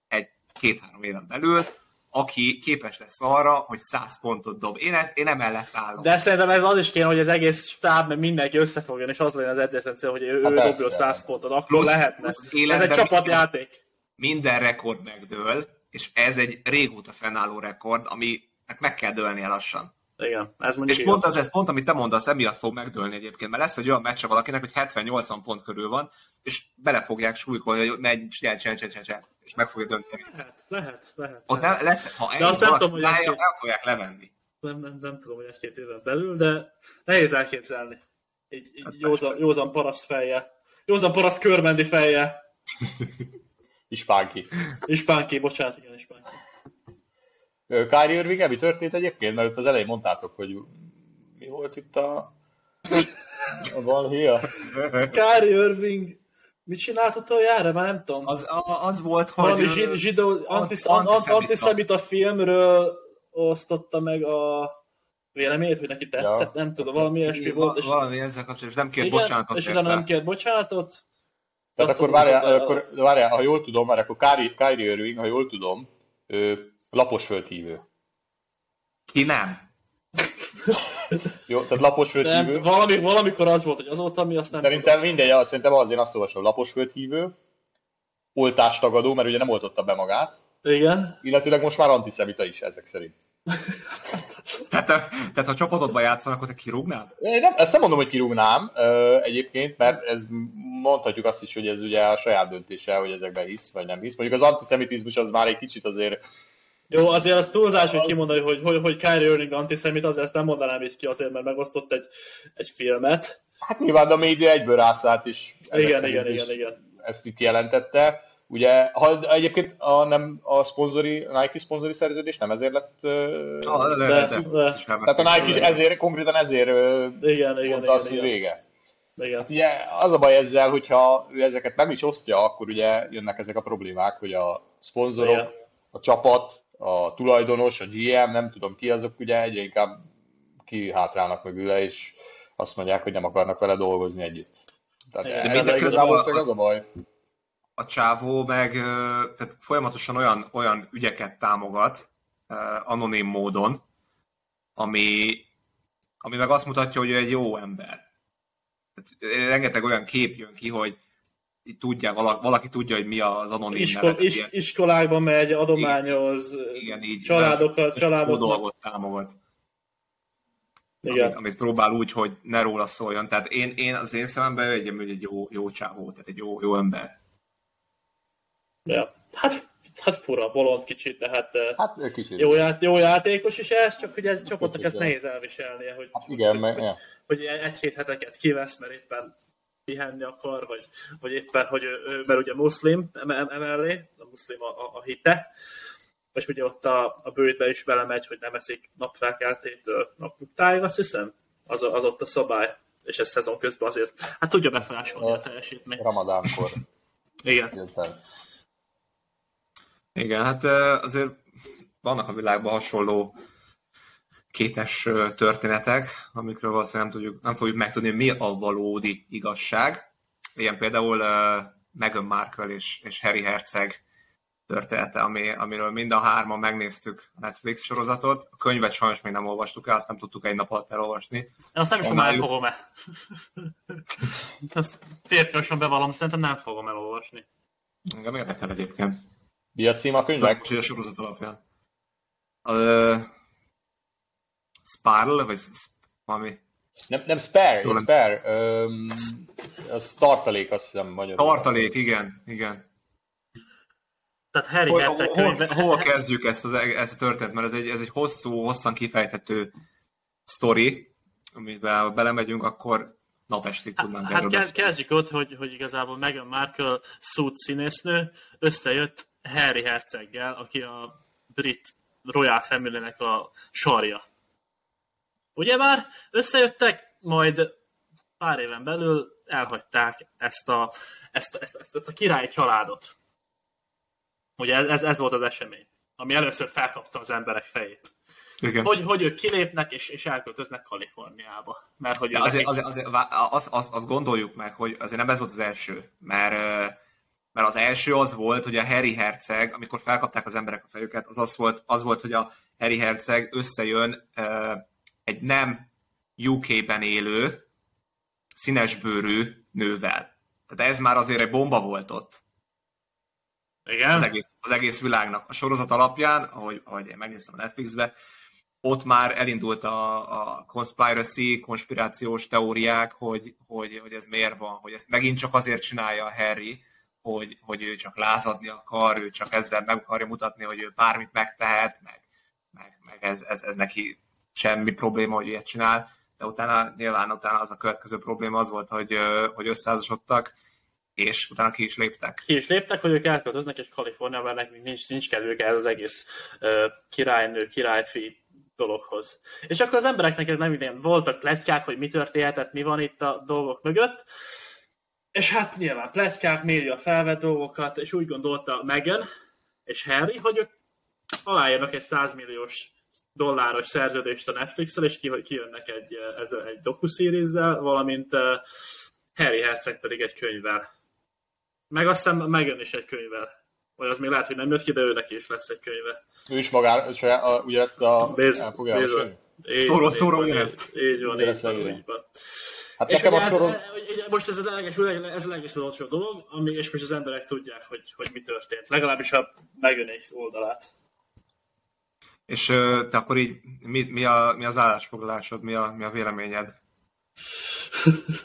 egy két-három éven belül, aki képes lesz arra, hogy 100 pontot dob. Én, ez, én emellett állom. De szerintem ez az is kéne, hogy az egész stáb, mert mindenki összefogjon, és az legyen az edzésrendszer, hogy ő, hát ő dobja 100 pontot, akkor plusz, lehetne. Plusz ez egy csapatjáték. Minden rekord megdől, és ez egy régóta fennálló rekord, ami meg kell dőlnie lassan. Igen, ez És pont az, ez pont, amit te mondasz, emiatt fog megdőlni egyébként, mert lesz egy olyan meccs valakinek, hogy 70-80 pont körül van, és bele fogják súlykolni, hogy megy, csinál, csinál, csinál, csinál, és meg fogja dönteni. Lehet, lehet, lehet. Ott lehet. lesz, ha de azt nem tudom, hogy lája, nem fogják levenni. Nem, nem, nem tudom, hogy egy-két éven belül, de nehéz elképzelni. Egy, egy hát józan, józan paraszt feje. Józan paraszt körmendi feje. Ispánki. Ispánki, bocsánat, igen, Ispánki. Kyrie Irving, mi történt egyébként? Mert ott az elején mondtátok, hogy mi volt itt a... a balhia? Kyrie Irving Mit csinált utoljára? Már nem tudom. Az, az volt, hogy... Valami zsid, zsidó, antisz, antiszemita filmről osztotta meg a véleményét, hogy neki tetszett, ja. nem tudom, valami ilyesmi volt. És... Valami ezzel kapcsolatban, és nem kért igen, bocsánatot. És utána nem kért bocsánatot. Tehát akkor várjál, akkor, várjál, ha jól tudom, már akkor Kyrie, Kyrie Irving, ha jól tudom, ő lapos földhívő. Ki nem? Jó, tehát lapos földhívő. Valami, valamikor az volt, hogy azóta mi azt nem Szerintem tudom. mindegy, azt, szerintem az, én azt olvasom, lapos földhívő, oltástagadó, mert ugye nem oltotta be magát. Igen. Illetőleg most már antiszemita is ezek szerint. tehát, tehát ha csapatodban játszanak, akkor te kirúgnál? Én nem, ezt nem mondom, hogy kirúgnám ö, egyébként, mert ez mondhatjuk azt is, hogy ez ugye a saját döntése, hogy ezekben hisz, vagy nem hisz. Mondjuk az antiszemitizmus az már egy kicsit azért Jó, azért az túlzás, hogy az... kimondani, hogy, hogy, hogy Kyrie Irving antiszemit, azért ezt nem mondanám így ki, azért, mert megosztott egy, egy filmet. Hát nyilván a média egyből rászállt is. Igen, igen, igen, igen. Ezt így kijelentette. Ugye, ha egyébként a, nem a szponzori, a Nike szponzori szerződés nem ezért lett... Ah, de, de, de, de. Tehát a Nike is ezért, konkrétan ezért igen, igen, igen, azt, igen. vége. Igen. Hát ugye az a baj ezzel, hogyha ő ezeket meg is osztja, akkor ugye jönnek ezek a problémák, hogy a szponzorok, igen. a csapat, a tulajdonos, a GM, nem tudom ki, azok ugye egyre inkább kihátrálnak mögüle, és azt mondják, hogy nem akarnak vele dolgozni együtt. Tehát De ez igazából csak az a baj. A csávó meg tehát folyamatosan olyan, olyan ügyeket támogat anonim módon, ami, ami meg azt mutatja, hogy ő egy jó ember. Tehát rengeteg olyan kép jön ki, hogy tudja, valaki, tudja, hogy mi az anonim Iskol, nevet, is, Iskolákba megy, adományoz, igen, így, családokat, családokat. dolgot támogat. Igen. Amit, amit, próbál úgy, hogy ne róla szóljon. Tehát én, én az én szememben egy, egy jó, jó csávó, tehát egy jó, jó ember. Ja. Hát, hát fura, bolond kicsit, de hát, hát kicsit. Jó, ját, jó játékos is ez, csak hogy ez csapatnak ezt nehéz elviselnie, hogy, hát igen, hogy, mert, hogy, hogy egy-két heteket kivesz, mert éppen pihenni akar, vagy, vagy éppen, hogy ő, mert ugye muszlim emellé, a muszlim a, a, a hite, és ugye ott a, a bőjtbe is belemegy, hogy nem eszik napfelkeltétől napnyugtáig, azt hiszem, az, az ott a szabály, és ez szezon közben azért, hát tudja befolyásolni a teljesítményt. Ramadánkor. Igen. Igen, hát azért vannak a világban hasonló kétes történetek, amikről valószínűleg nem, tudjuk, nem fogjuk megtudni, mi a valódi igazság. Ilyen például uh, Meghan Markle és, és Harry Herceg története, ami, amiről mind a hárman megnéztük a Netflix sorozatot. A könyvet sajnos még nem olvastuk el, azt nem tudtuk egy nap alatt elolvasni. Én azt nem is tudom, elfogom el. azt férfiasan bevallom, szerintem nem fogom elolvasni. Engem érdekel egyébként. Mi a cím a könyvnek? a sorozat alapján. Uh, Sparl, vagy valami? Nem, nem spare, szóval spare. Um, az tartalék, azt hiszem magyarul. Tartalék, igen, igen. Tehát Harry hol, hol, hol, hol kezdjük ezt, az, ezt a történet, mert ez egy, ez egy hosszú, hosszan kifejthető sztori, amiben belemegyünk, akkor napestig tudnánk Hát erről kezdjük ott, hogy, hogy igazából Meghan Markle szút színésznő összejött Harry herceggel, aki a brit Royal family a sarja. Ugye már összejöttek, majd pár éven belül elhagyták ezt a, ezt, ezt, ezt, ezt a királyi családot. Ugye ez, ez volt az esemény, ami először felkapta az emberek fejét. Igen. Hogy, hogy ők kilépnek és, és elköltöznek Kaliforniába. Mert hogy azért, azért, azért, azt, azt, azt gondoljuk meg, hogy azért nem ez volt az első, mert, mert az első az volt, hogy a Harry Herceg, amikor felkapták az emberek a fejüket, az az volt, az volt hogy a Harry Herceg összejön egy nem UK-ben élő, színesbőrű nővel. Tehát ez már azért egy bomba volt ott. Igen? Az egész, az egész világnak. A sorozat alapján, ahogy, ahogy én megnéztem a Netflixbe, ott már elindult a, a conspiracy, konspirációs teóriák, hogy, hogy, hogy ez miért van, hogy ezt megint csak azért csinálja a Harry, hogy, hogy ő csak lázadni akar, ő csak ezzel meg akarja mutatni, hogy ő bármit megtehet, meg, meg, meg ez, ez, ez neki semmi probléma, hogy ilyet csinál, de utána nyilván utána az a következő probléma az volt, hogy, hogy összeházasodtak, és utána ki is léptek. Ki is léptek, hogy ők elköltöznek, és Kaliforniában nekünk nincs, nincs kedvük ez az egész uh, királynő, királyfi dologhoz. És akkor az embereknek nem ilyen voltak pletykák, hogy mi történhetett, mi van itt a dolgok mögött, és hát nyilván pletykák, média felvett dolgokat, és úgy gondolta Megan és Harry, hogy ők aláírnak egy 100 milliós dolláros szerződést a Netflix-el, és kijönnek egy, ezzel egy docu valamint Harry Herceg pedig egy könyvvel. Meg aztán megjön is egy könyvvel. Vagy az még lehet, hogy nem jött ki, de ő neki is lesz egy könyve. Ő is magán, saját, ugye ezt a... Béz, Szóról, szóról ugyanezt. Így van, így van, így van. Hát és nekem a soron... ez, most ez a leges, ez a leges dolog, ami, és most az emberek tudják, hogy, hogy mi történt. Legalábbis a megjönés oldalát. És te akkor így, mi, mi, a, mi az állásfoglalásod, mi a, mi a véleményed?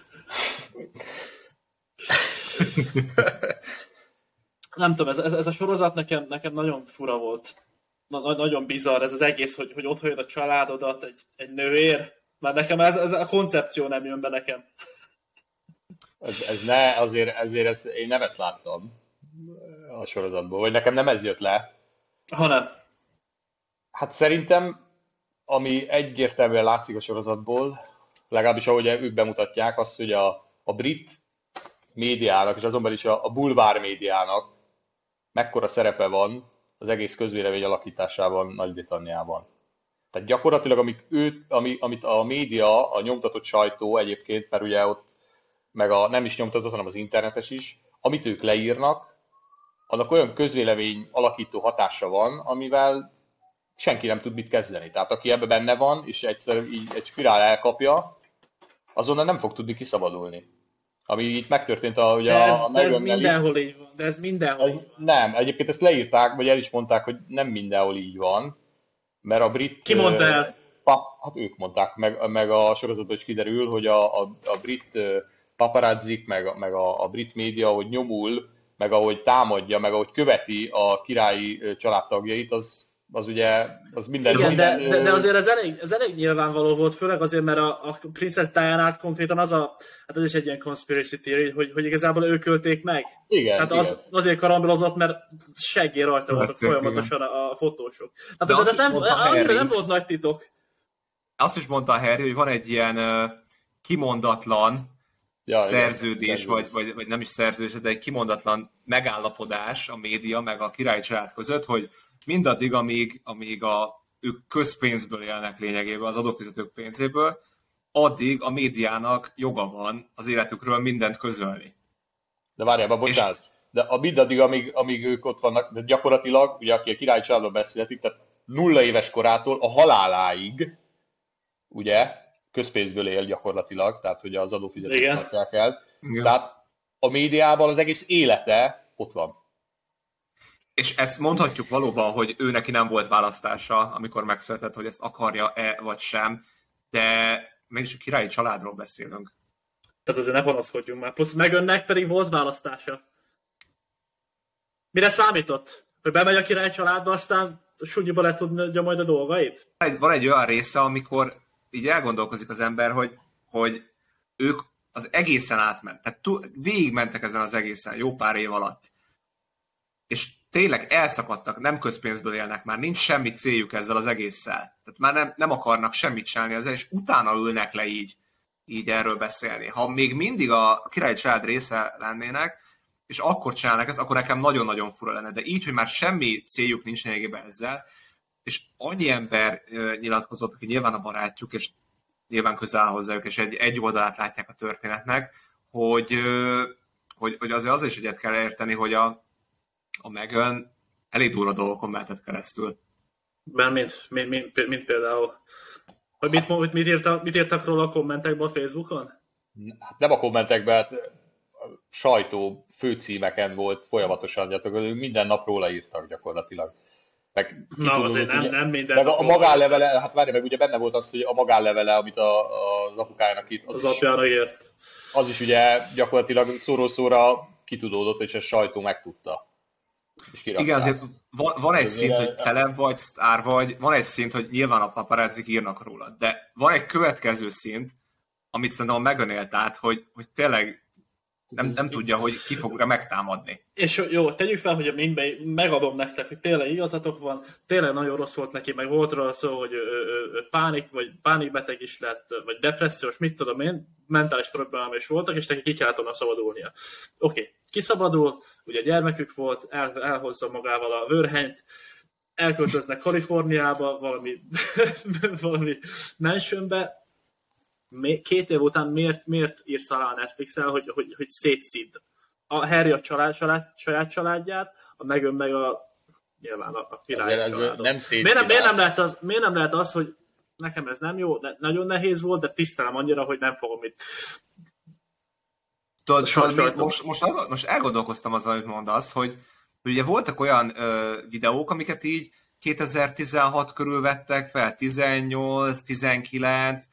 Nem tudom, ez, ez, ez a sorozat nekem, nekem nagyon fura volt. na, nagyon bizarr ez az egész, hogy, hogy ott hagyod a családodat egy, egy nőér. Már nekem ez, ez a koncepció nem jön be nekem. Ez, ez ne, azért, ezért ez, én nem ezt láttam a sorozatból, vagy nekem nem ez jött le. Hanem. Hát szerintem, ami egyértelműen látszik a sorozatból, legalábbis ahogy ők bemutatják, az, hogy a, a brit médiának, és azonban is a, a bulvár médiának mekkora szerepe van az egész közvélemény alakításában Nagy-Britanniában. Tehát gyakorlatilag, amik ő, ami, amit a média, a nyomtatott sajtó egyébként, mert ugye ott meg a nem is nyomtatott, hanem az internetes is, amit ők leírnak, annak olyan közvélemény alakító hatása van, amivel senki nem tud mit kezdeni. Tehát aki ebbe benne van, és egyszer így egy spirál elkapja, azonnal nem fog tudni kiszabadulni. Ami itt megtörtént a, ugye de ez, a, de ez mindenhol is. így van. De ez mindenhol ez, van. Nem, egyébként ezt leírták, vagy el is mondták, hogy nem mindenhol így van. Mert a brit... Ki mondta el? Hát ők mondták, meg, meg a sorozatban is kiderül, hogy a, a, a brit paparazzik, meg, meg a, a brit média, hogy nyomul, meg ahogy támadja, meg ahogy követi a királyi családtagjait, az, az ugye, az minden... Igen, minden, de, de, de, azért ez elég, ez elég nyilvánvaló volt, főleg azért, mert a, a Princess diana konkrétan az a, hát ez is egy ilyen conspiracy theory, hogy, hogy igazából ők ölték meg. Igen, Tehát igen. Az, azért karambilozott, mert seggé rajta voltak folyamatosan a, a fotósok. Hát de ez, ez nem, annyira nem volt nagy titok. Azt is mondta a Harry, hogy van egy ilyen uh, kimondatlan ja, szerződés, igen, vagy, vagy, vagy nem is szerződés, de egy kimondatlan megállapodás a média meg a királyi család között, hogy mindaddig, amíg, amíg a, ők közpénzből élnek lényegében, az adófizetők pénzéből, addig a médiának joga van az életükről mindent közölni. De várjál, bocsánat. És... De a mindaddig, amíg, amíg ők ott vannak, de gyakorlatilag, ugye aki a királyi családban beszéletik, tehát nulla éves korától a haláláig, ugye, közpénzből él gyakorlatilag, tehát hogy az adófizetők tartják el. Igen. Tehát a médiában az egész élete ott van. És ezt mondhatjuk valóban, hogy ő neki nem volt választása, amikor megszületett, hogy ezt akarja-e vagy sem, de mégis a királyi családról beszélünk. Tehát azért ne panaszkodjunk már. Plusz megönnek pedig volt választása. Mire számított? Hogy bemegy a király családba, aztán sunyiba le tudja majd a dolgait? Van egy olyan része, amikor így elgondolkozik az ember, hogy, hogy ők az egészen átment. Tehát végigmentek ezen az egészen jó pár év alatt. És tényleg elszakadtak, nem közpénzből élnek már, nincs semmi céljuk ezzel az egésszel. Tehát már nem, nem akarnak semmit csinálni ezzel, és utána ülnek le így, így erről beszélni. Ha még mindig a király család része lennének, és akkor csinálnak ezt, akkor nekem nagyon-nagyon fura lenne. De így, hogy már semmi céljuk nincs lényegében ezzel, és annyi ember nyilatkozott, aki nyilván a barátjuk, és nyilván közel hozzájuk, és egy, egy oldalát látják a történetnek, hogy, hogy, hogy azért az is egyet kell érteni, hogy a, a Megan elég durva dolgokon mehetett keresztül. Mert mint, mint, mint, mint például, hogy mit, mit, írtak, mit írtak róla a kommentekben a Facebookon? Hát nem a kommentekben, hát a sajtó főcímeken volt folyamatosan, gyakorlatilag minden nap róla írtak gyakorlatilag. Meg, Na, azért nem, ugye, nem minden. Meg a, magánlevele, hát várj, meg ugye benne volt az, hogy a magánlevele, amit a, a, az apukájának itt. Az, az apjának írt. Az is ugye gyakorlatilag szóról szóra kitudódott, és a sajtó megtudta. Igen, azért van, van egy szint, hogy celeb vagy, sztár vagy, van egy szint, hogy nyilván a paparazzik írnak róla, de van egy következő szint, amit szerintem a Megan át, hogy, hogy tényleg nem, nem tudja, hogy ki fogja megtámadni. És jó, tegyük fel, hogy a minbe megadom nektek, hogy tényleg igazatok van, tényleg nagyon rossz volt neki, meg volt róla szó, hogy ő, ő pánik, vagy pánikbeteg is lett, vagy depressziós, mit tudom én, mentális problémám is voltak, és neki ki kellett volna szabadulnia. Oké, okay. kiszabadul, ugye gyermekük volt, el, elhozza magával a vörhenyt, elköltöznek Kaliforniába, valami, valami mansionbe, két év után miért, miért írsz alá a netflix hogy, hogy, hogy szétszid a Harry a család, család, saját családját, a Megön meg a nyilván a, a király ez nem miért, nem, miért, nem lehet az, miért nem lehet az, hogy nekem ez nem jó, de nagyon nehéz volt, de tisztelem annyira, hogy nem fogom itt Tudod, szóval most, most, az, most elgondolkoztam azzal, hogy mondasz, hogy, hogy ugye voltak olyan ö, videók, amiket így 2016 körül vettek fel, 18, 19,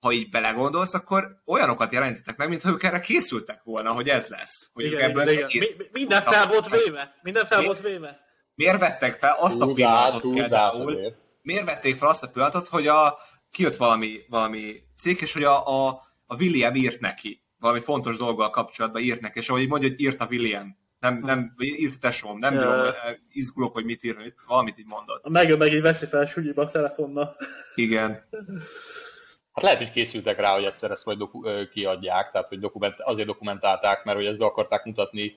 ha így belegondolsz, akkor olyanokat jelentettek meg, mintha ők erre készültek volna, hogy ez lesz. Hogy igen, ebből igen, igen. Mi, minden fel volt véve. Minden fel volt véve. miért vettek fel azt a pillanatot például, miért vették fel azt a pillanatot, hogy a, kijött valami, valami cikk, és hogy a, a, a William írt neki, valami fontos dolggal kapcsolatban írt neki, és ahogy mondja, hogy írt a William. Nem, nem, írt a tesóm, nem bírom, izgulok, hogy mit ír, valamit így mondott. Megjön meg így veszi fel súlyiba a telefonnal. Igen. Hát lehet, hogy készültek rá, hogy egyszer ezt majd doku- kiadják, tehát hogy dokument, azért dokumentálták, mert hogy ezt be akarták mutatni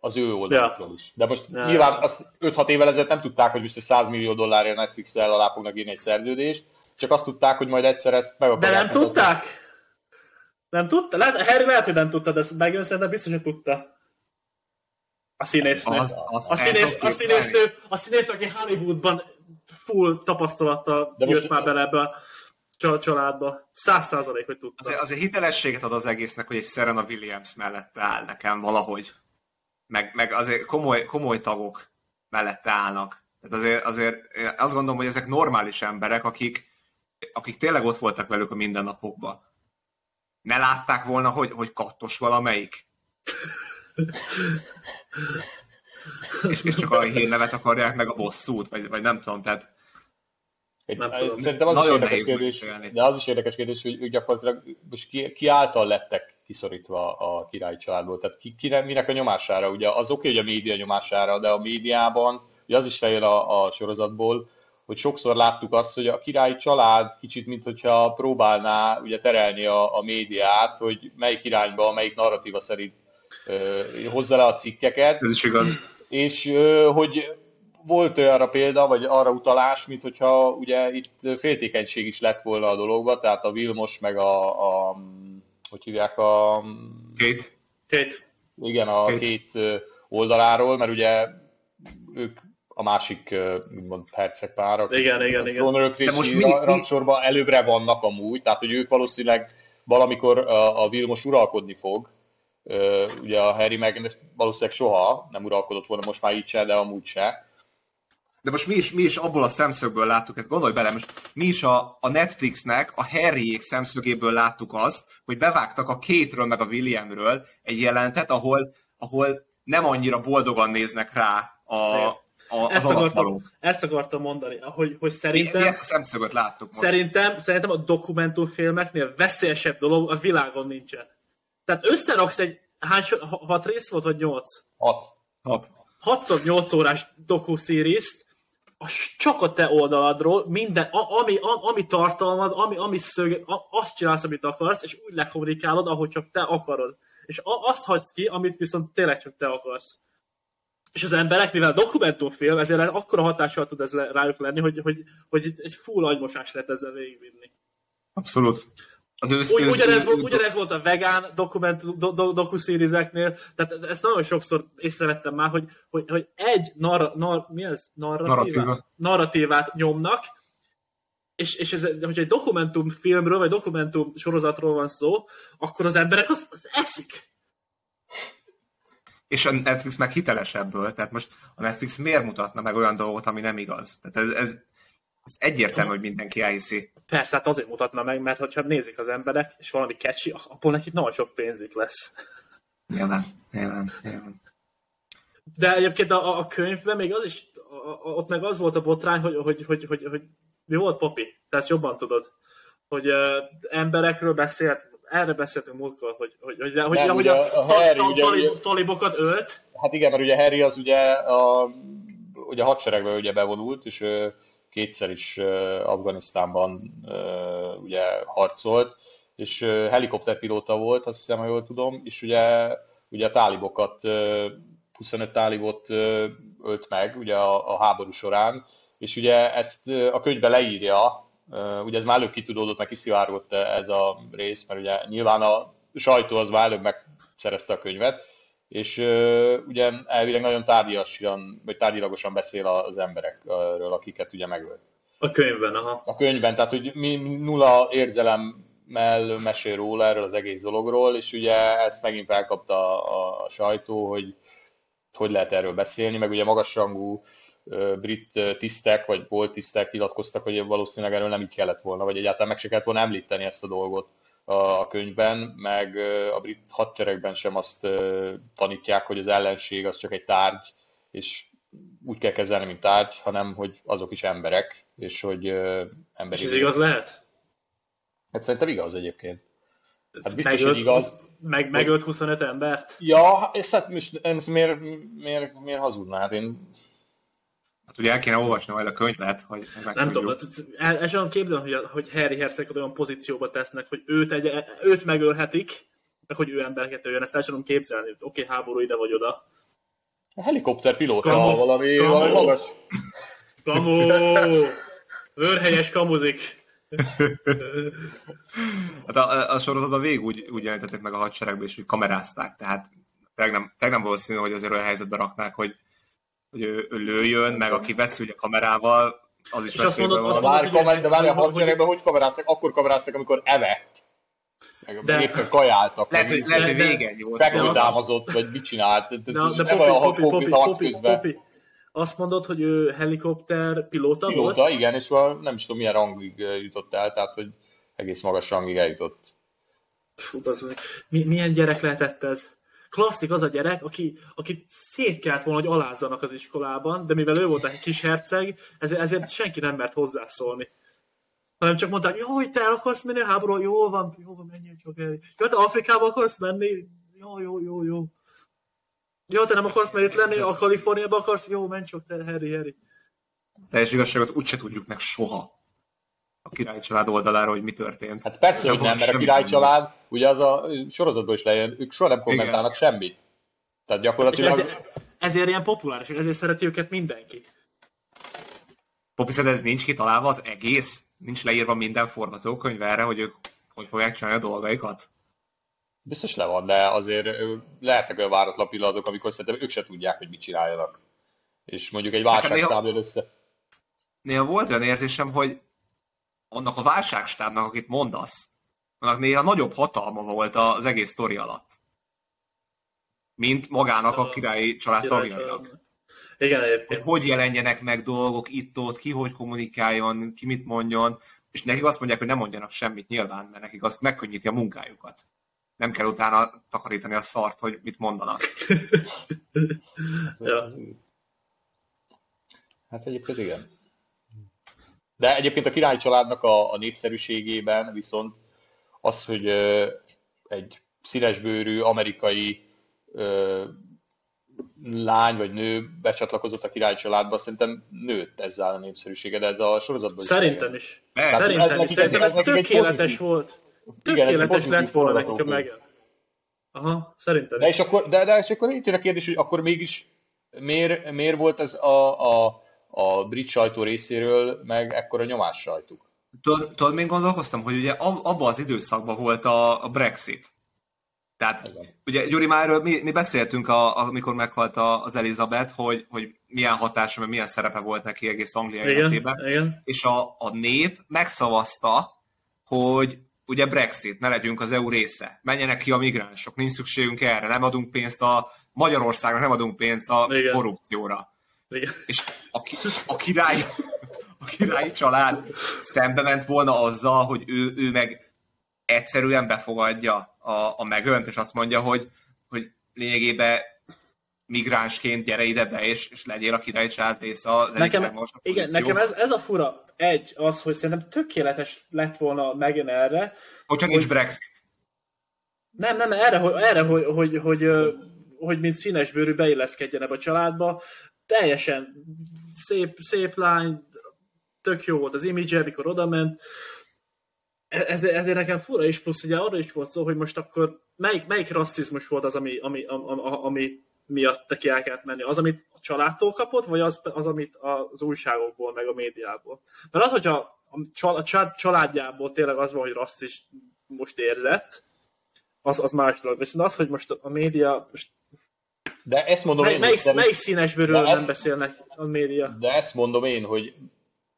az ő oldalukról ja. is. De most ja. nyilván azt 5-6 évvel ezelőtt nem tudták, hogy most 100 millió dollárért Netflix-el alá fognak írni egy szerződést, csak azt tudták, hogy majd egyszer ezt meg akarják. De nem mutatni. tudták? Nem tudta? Lehet, Harry lehet, hogy nem tudta, de ezt megjön szerintem biztos, hogy tudta. A színésznő. Az, az a, színész, a, színésznő, a színésznő, aki Hollywoodban full tapasztalattal jött most... már bele ebbe a családba. Száz százalék, hogy tudta. Azért, azért hitelességet ad az egésznek, hogy egy Serena Williams mellette áll nekem valahogy. Meg, meg azért komoly, komoly tagok mellette állnak. Tehát azért, azért azt gondolom, hogy ezek normális emberek, akik, akik tényleg ott voltak velük a mindennapokban. Ne látták volna, hogy, hogy kattos valamelyik? és, és csak a hírnevet akarják meg a bosszút, vagy, vagy nem tudom, tehát nem tudom. Szerintem az Nagyon is érdekes kérdés, de az is érdekes kérdés, hogy ők gyakorlatilag most ki, ki által lettek kiszorítva a királyi családból. Tehát ki, ki, minek a nyomására? Ugye az oké, okay, hogy a média nyomására, de a médiában, ugye az is feljön a, a sorozatból, hogy sokszor láttuk azt, hogy a királyi család kicsit, mint hogyha próbálná ugye terelni a, a médiát, hogy melyik irányba, melyik narratíva szerint ö, hozza le a cikkeket. Ez is igaz. És ö, hogy volt olyanra példa, vagy arra utalás, mint hogyha ugye itt féltékenység is lett volna a dologba, tehát a Vilmos meg a, a hogy hívják a... Kate. Kate. Igen, a Kate. két oldaláról, mert ugye ők a másik, úgymond percek párok. Igen, igen, igen. Trónörök De most mi, rangsorban előbbre vannak amúgy, tehát hogy ők valószínűleg valamikor a, a Vilmos uralkodni fog, ugye a Harry meg valószínűleg soha nem uralkodott volna, most már így se, de amúgy se. De most mi is, mi is abból a szemszögből láttuk, ezt gondolj bele, most mi is a, a Netflixnek, a Harryék szemszögéből láttuk azt, hogy bevágtak a Kate-ről meg a Williamről egy jelentet, ahol, ahol nem annyira boldogan néznek rá a, a, ezt, akartam, ezt akartam mondani, hogy, hogy szerintem... Mi, mi ezt a szemszögöt láttuk most. Szerintem, szerintem a dokumentumfilmeknél veszélyesebb dolog a világon nincsen. Tehát összeraksz egy, hány, hat rész volt, vagy nyolc? Hat. Hat. 6-8 órás dokuszíriszt, csak a te oldaladról, minden, a, ami, a, ami tartalmad, ami, ami szög, a, azt csinálsz, amit akarsz, és úgy lekommunikálod, ahogy csak te akarod. És a, azt hagysz ki, amit viszont tényleg csak te akarsz. És az emberek, mivel dokumentumfilm, ezért akkora hatással tud ez rájuk lenni, hogy, hogy, hogy egy full agymosás lehet ezzel végigvinni. Abszolút. Az ősz, Ugy, ugyanez, volt, ugyanez volt a vegán dokument, do, do, dokuszírizeknél, tehát ezt nagyon sokszor észrevettem már, hogy, hogy, hogy egy narra, nar, mi ez? Narratíva. narratívát nyomnak, és, és ez, hogyha egy dokumentumfilmről, vagy dokumentum sorozatról van szó, akkor az emberek azt, azt eszik. És a Netflix meg hiteles ebből, tehát most a Netflix miért mutatna meg olyan dolgot, ami nem igaz? Tehát ez, ez, ez egyértelmű, hogy mindenki elhiszi. Persze, hát azért mutatna meg, mert hogyha nézik az emberek, és valami catchy, akkor nekik nagyon sok pénzük lesz. Nyilván, nyilván, nyilván. De egyébként a, a könyvben még az is, a, a, ott meg az volt a botrány, hogy, hogy, hogy, hogy, hogy mi volt papi? Tehát jobban tudod, hogy uh, emberekről beszélt, erre beszéltünk múltkor, hogy, hogy, hogy, hogy, Nem, hogy a, a, a Harry, ugye, talib, talibokat ölt. Hát igen, mert ugye Harry az ugye a, ugye a hadseregbe ugye bevonult, és kétszer is Afganisztánban ugye harcolt, és helikopterpilóta volt, azt hiszem, ha jól tudom, és ugye, ugye a tálibokat, 25 tálibot ölt meg ugye a, a háború során, és ugye ezt a könyvbe leírja, ugye ez már előbb kitudódott, meg kiszivárgott ez a rész, mert ugye nyilván a sajtó az már előbb megszerezte a könyvet, és uh, ugye elvileg nagyon tárgyilagosan, vagy tárgyilagosan beszél az emberekről, akiket ugye megölt. A könyvben, aha. A könyvben, tehát hogy mi, nulla érzelemmel mesél róla erről az egész dologról, és ugye ezt megint felkapta a, a sajtó, hogy hogy lehet erről beszélni, meg ugye magasrangú brit tisztek, vagy volt tisztek nyilatkoztak, hogy valószínűleg erről nem így kellett volna, vagy egyáltalán meg se kellett volna említeni ezt a dolgot a könyvben, meg a brit hadseregben sem azt tanítják, hogy az ellenség az csak egy tárgy, és úgy kell kezelni, mint tárgy, hanem hogy azok is emberek, és hogy emberi... És ez igaz lehet? Hát szerintem igaz egyébként. Hát biztos, megölt, hogy igaz. Meg, megölt 25 embert? Ja, és hát most ez miért, miért, miért hazudná? Hát én Hát ugye el kéne olvasni majd a könyvet, hogy Nem tudom, el, el sem képzelem, hogy, hogy Harry Hercegot olyan pozícióba tesznek, hogy őt, egy, őt megölhetik, meg hogy ő embereket öljön, ezt el sem tudom képzelni. Oké, okay, háború ide vagy oda. A helikopter pilóta valami, kamu. valami magas. Kamu! Őrhelyes kamuzik. hát a, a sorozatban végig úgy, úgy jelentettek meg a hadseregbe, és úgy kamerázták, tehát tényleg nem, tényleg nem valószínű, hogy azért olyan helyzetbe raknák, hogy hogy ő, ő lőjön, meg aki veszi ugye kamerával, az is veszélyben van. Várj, kamer, de várj, a hadseregben hogy kameráztak? Akkor kameráztak, amikor evett. Meg de, éppen kajáltak. Lehet, hogy, lehet, hogy végen volt. Fekvőtámazott, vagy mit csinált. De, de, de, de popi, popi, popi, popi, popi, azt mondod, hogy ő helikopter pilóta, pilóta volt? igen, és nem is tudom milyen rangig jutott el, tehát hogy egész magas rangig eljutott. Fú, az, mi, milyen gyerek lehetett ez? Klasszik az a gyerek, aki, aki szét kellett volna, hogy alázzanak az iskolában, de mivel ő volt egy kis herceg, ezért, ezért senki nem mert hozzászólni. Hanem csak mondták, jó, hogy te el akarsz menni a háború, jó van, jó van, menjél csak el. Jó, te Afrikába akarsz menni? Jó, jó, jó, jó. Jó, te nem akarsz menni itt lenni, a Kaliforniába akarsz? Jó, menj csak te, Harry, Harry. Teljes igazságot úgyse tudjuk meg soha a király család oldalára, hogy mi történt. Hát persze, nem hogy nem, mert a király család, ugye az a sorozatban is lejön, ők soha nem kommentálnak Igen. semmit. Tehát gyakorlatilag... ezért, ezért ilyen populáris, ezért szereti őket mindenki. Popi, ez nincs kitalálva az egész? Nincs leírva minden forgatókönyv erre, hogy ők hogy fogják csinálni a dolgaikat? Biztos le van, de azért lehetnek olyan váratlan pillanatok, amikor szerintem ők se tudják, hogy mit csináljanak. És mondjuk egy válságszám jön össze. Néha volt olyan érzésem, hogy annak a válságstábnak, akit mondasz, annak néha nagyobb hatalma volt az egész sztori alatt, mint magának a királyi család tagjainak. Igen, egyébként. Hogy hogy jelenjenek meg dolgok itt-ott, ki hogy kommunikáljon, ki mit mondjon, és nekik azt mondják, hogy nem mondjanak semmit nyilván, mert nekik azt megkönnyíti a munkájukat. Nem kell utána takarítani a szart, hogy mit mondanak. ja. Hát egyébként igen. De egyébként a király családnak a, a népszerűségében viszont az, hogy egy színesbőrű amerikai ö, lány vagy nő becsatlakozott a király családba, szerintem nőtt ezzel a népszerűsége, de ez a sorozatban Szerintem is. is. Szerintem ez, is. Szerintem ez, ez tökéletes volt. Tökéletes Igen, lett volna nekik meg. Aha, szerintem de és akkor, de, de és akkor itt jön a kérdés, hogy akkor mégis miért, miért volt ez a, a a brit sajtó részéről meg ekkora nyomás sajtuk. Tudod, még gondolkoztam, hogy ugye abban az időszakban volt a, a Brexit. Tehát, Igen. ugye Gyuri, már mi, mi beszéltünk, a, amikor meghalt az Elizabeth, hogy, hogy milyen hatása, milyen szerepe volt neki egész Anglia életében. Igen. És a, a nép megszavazta, hogy ugye Brexit, ne legyünk az EU része, menjenek ki a migránsok, nincs szükségünk erre, nem adunk pénzt a Magyarországnak, nem adunk pénzt a Igen. korrupcióra. Igen. És a, a, király, a királyi család szembe ment volna azzal, hogy ő, ő meg egyszerűen befogadja a, a megönt, és azt mondja, hogy, hogy lényegében migránsként gyere ide be, és, és legyél a király család része az nekem, Igen, nekem ez, ez a fura. Egy, az, hogy szerintem tökéletes lett volna megjön erre. Hogyha hogy, nincs Brexit. Nem, nem, erre, erre hogy, hogy, hogy, hogy, hogy mint színesbőrű beilleszkedjen ebbe a családba, teljesen szép, szép lány, tök jó volt az image mikor oda ment. Ez, ezért nekem fura is, plusz ugye arra is volt szó, hogy most akkor melyik, melyik rasszizmus volt az, ami, ami, ami, ami miatt te ki el kellett menni? Az, amit a családtól kapott, vagy az, az, amit az újságokból, meg a médiából? Mert az, hogyha a családjából tényleg az van, hogy rasszist most érzett, az, az más dolog. Viszont az, hogy most a média most de ezt mondom mely, én... Melyik, szerint... melyik színesbőről nem ezt, beszélnek a média? De ezt mondom én, hogy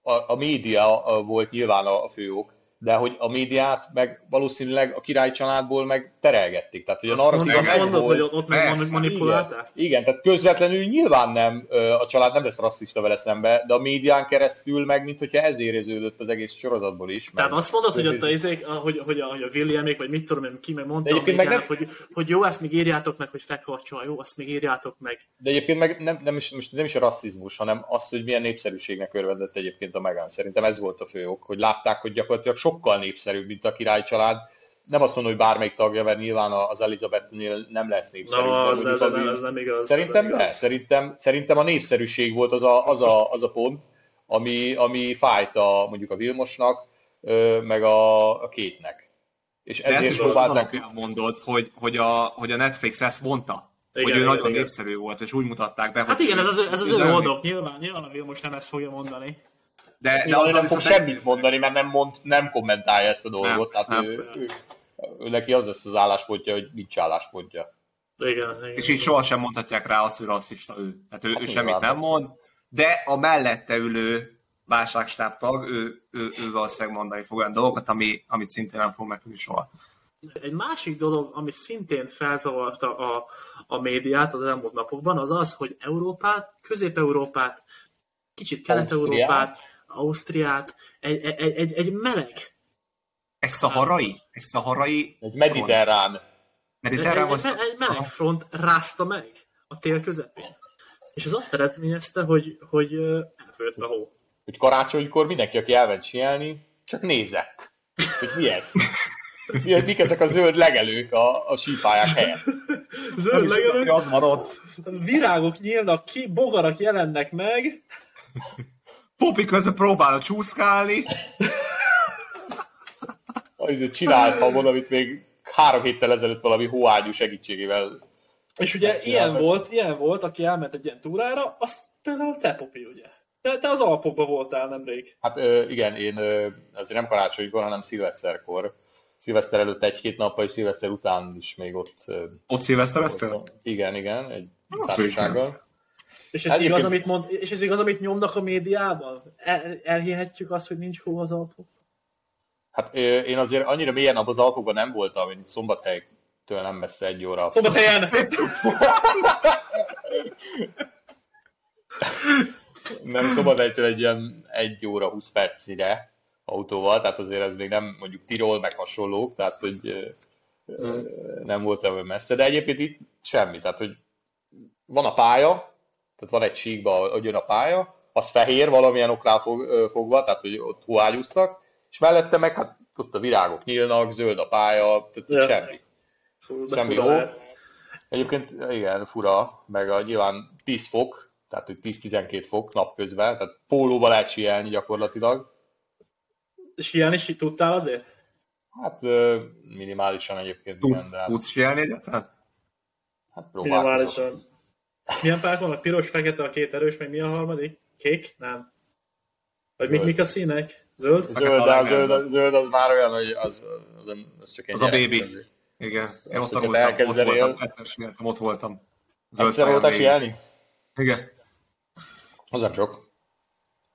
a, a média volt nyilván a, a fő ok, de hogy a médiát meg valószínűleg a király családból meg terelgették. Tehát, hogy a narratíva azt mondod, hogy ott meg manipulálták? Igen, igen, tehát közvetlenül nyilván nem, a család nem lesz rasszista vele szembe, de a médián keresztül meg, mint hogyha ez éreződött az egész sorozatból is. Tehát meg, azt mondod, hogy ott a, izék, hogy, hogy, a, hogy a Williamék, vagy mit tudom én, ki meg mondta a meg nem... hogy, hogy jó, ezt még írjátok meg, hogy fekarcsal, jó, azt még írjátok meg. De egyébként meg nem, nem, is, most nem is a rasszizmus, hanem az, hogy milyen népszerűségnek örvendett egyébként a Megán. Szerintem ez volt a fő ok, hogy látták, hogy gyakorlatilag sokkal népszerűbb, mint a király család. Nem azt mondom, hogy bármelyik tagja, mert nyilván az Elizabethnél nem lesz népszerű. No, az, ez, nem, ez nem igaz. Szerintem nem igaz. Szerintem, szerintem a népszerűség volt az a, az a, az a pont, ami, ami fájt a, mondjuk a Vilmosnak, meg a, a kétnek. És ezért De ezt is próbálták... mondod, hogy, hogy, a, hogy a Netflix ezt mondta. Igen, hogy ő igen, nagyon igen. népszerű volt, és úgy mutatták be, Hát igen, ez az, ez az ő oldok, nyilván, nyilván a Vilmos nem ezt fogja mondani. De, de az nem fog semmit mondani, mert nem, mond, nem kommentálja ezt a dolgot. Nem, tehát nem, ő, ő, ő, neki az lesz az álláspontja, hogy nincs álláspontja. Igen, igen. És így sohasem mondhatják rá azt, hogy rasszista ő. Tehát ő, hát ő semmit nem mond, de a mellette ülő válságstábtag, ő, ő, ő valószínűleg mondani fog olyan dolgokat, ami, amit szintén nem fog megtudni soha. Egy másik dolog, ami szintén felzavarta a, a médiát az elmúlt napokban, az az, hogy Európát, Közép-Európát, kicsit Kelet-Európát, Ausztriát, egy, egy, egy, egy meleg. Ez szaharai? Ez szaharai? Egy mediterrán. Mediterrán egy, egy, egy meleg front rázta meg a tél közepén. És az azt eredményezte, hogy, hogy elfőtt a hó. Hogy karácsonykor mindenki, aki elment sielni, csak nézett. Hogy mi ez? Mik ezek a zöld legelők a, a sípályák helyett? Zöld legelők? Az maradt. Virágok nyílnak ki, bogarak jelennek meg. Popi közben próbál csúszkálni. Azért csináltam valamit még három héttel ezelőtt valami hóágyú segítségével. És ugye ilyen volt, ilyen volt, aki elment egy ilyen túrára, azt például te, Popi, ugye? Te, te az Alpokban voltál nemrég. Hát ö, igen, én ö, azért nem karácsonykor, hanem szilveszterkor. Szilveszter előtt egy-két nappal, és szilveszter után is még ott... Ott szilvesztereztél? Igen, igen, egy társasággal. És ez, hát igaz, amit mond, és ez igaz, amit nyomnak a médiában? El, elhihetjük azt, hogy nincs hó az Alpok? Hát én azért annyira mélyen az Alpokban nem voltam, mint Szombathelytől nem messze egy óra. Szombathelyen! nem Szombathelytől egy ilyen egy óra 20 percire autóval, tehát azért ez még nem mondjuk Tirol meg hasonlók, tehát hogy nem volt olyan messze, de egyébként itt semmi, tehát hogy van a pálya, tehát van egy síkba, hogy jön a pálya, az fehér valamilyen oknál fog, fogva, tehát hogy ott hóágyúztak, és mellette meg hát ott a virágok nyílnak, zöld a pálya, tehát ja. semmi. Fú, semmi jó. Egyébként igen, fura, meg a, nyilván 10 fok, tehát hogy 10-12 fok napközben, tehát pólóba lehet sielni gyakorlatilag. Sielni is tudtál azért? Hát minimálisan egyébként. Tudsz, igen, de hát... tudsz sielni egyáltalán? Hát Minimálisan. Milyen párk vannak? Piros, fekete, a két erős, meg mi a harmadik? Kék? Nem. Vagy mik, mik a színek? Zöld? Zöld, de a zöld, a zöld az már olyan, hogy az, az, az csak egy Az a baby. Igen, én ott tanultam, ott voltam, egyszer sieltem, ott voltam. Zöld egyszer voltál sielni? Igen. Az nem sok.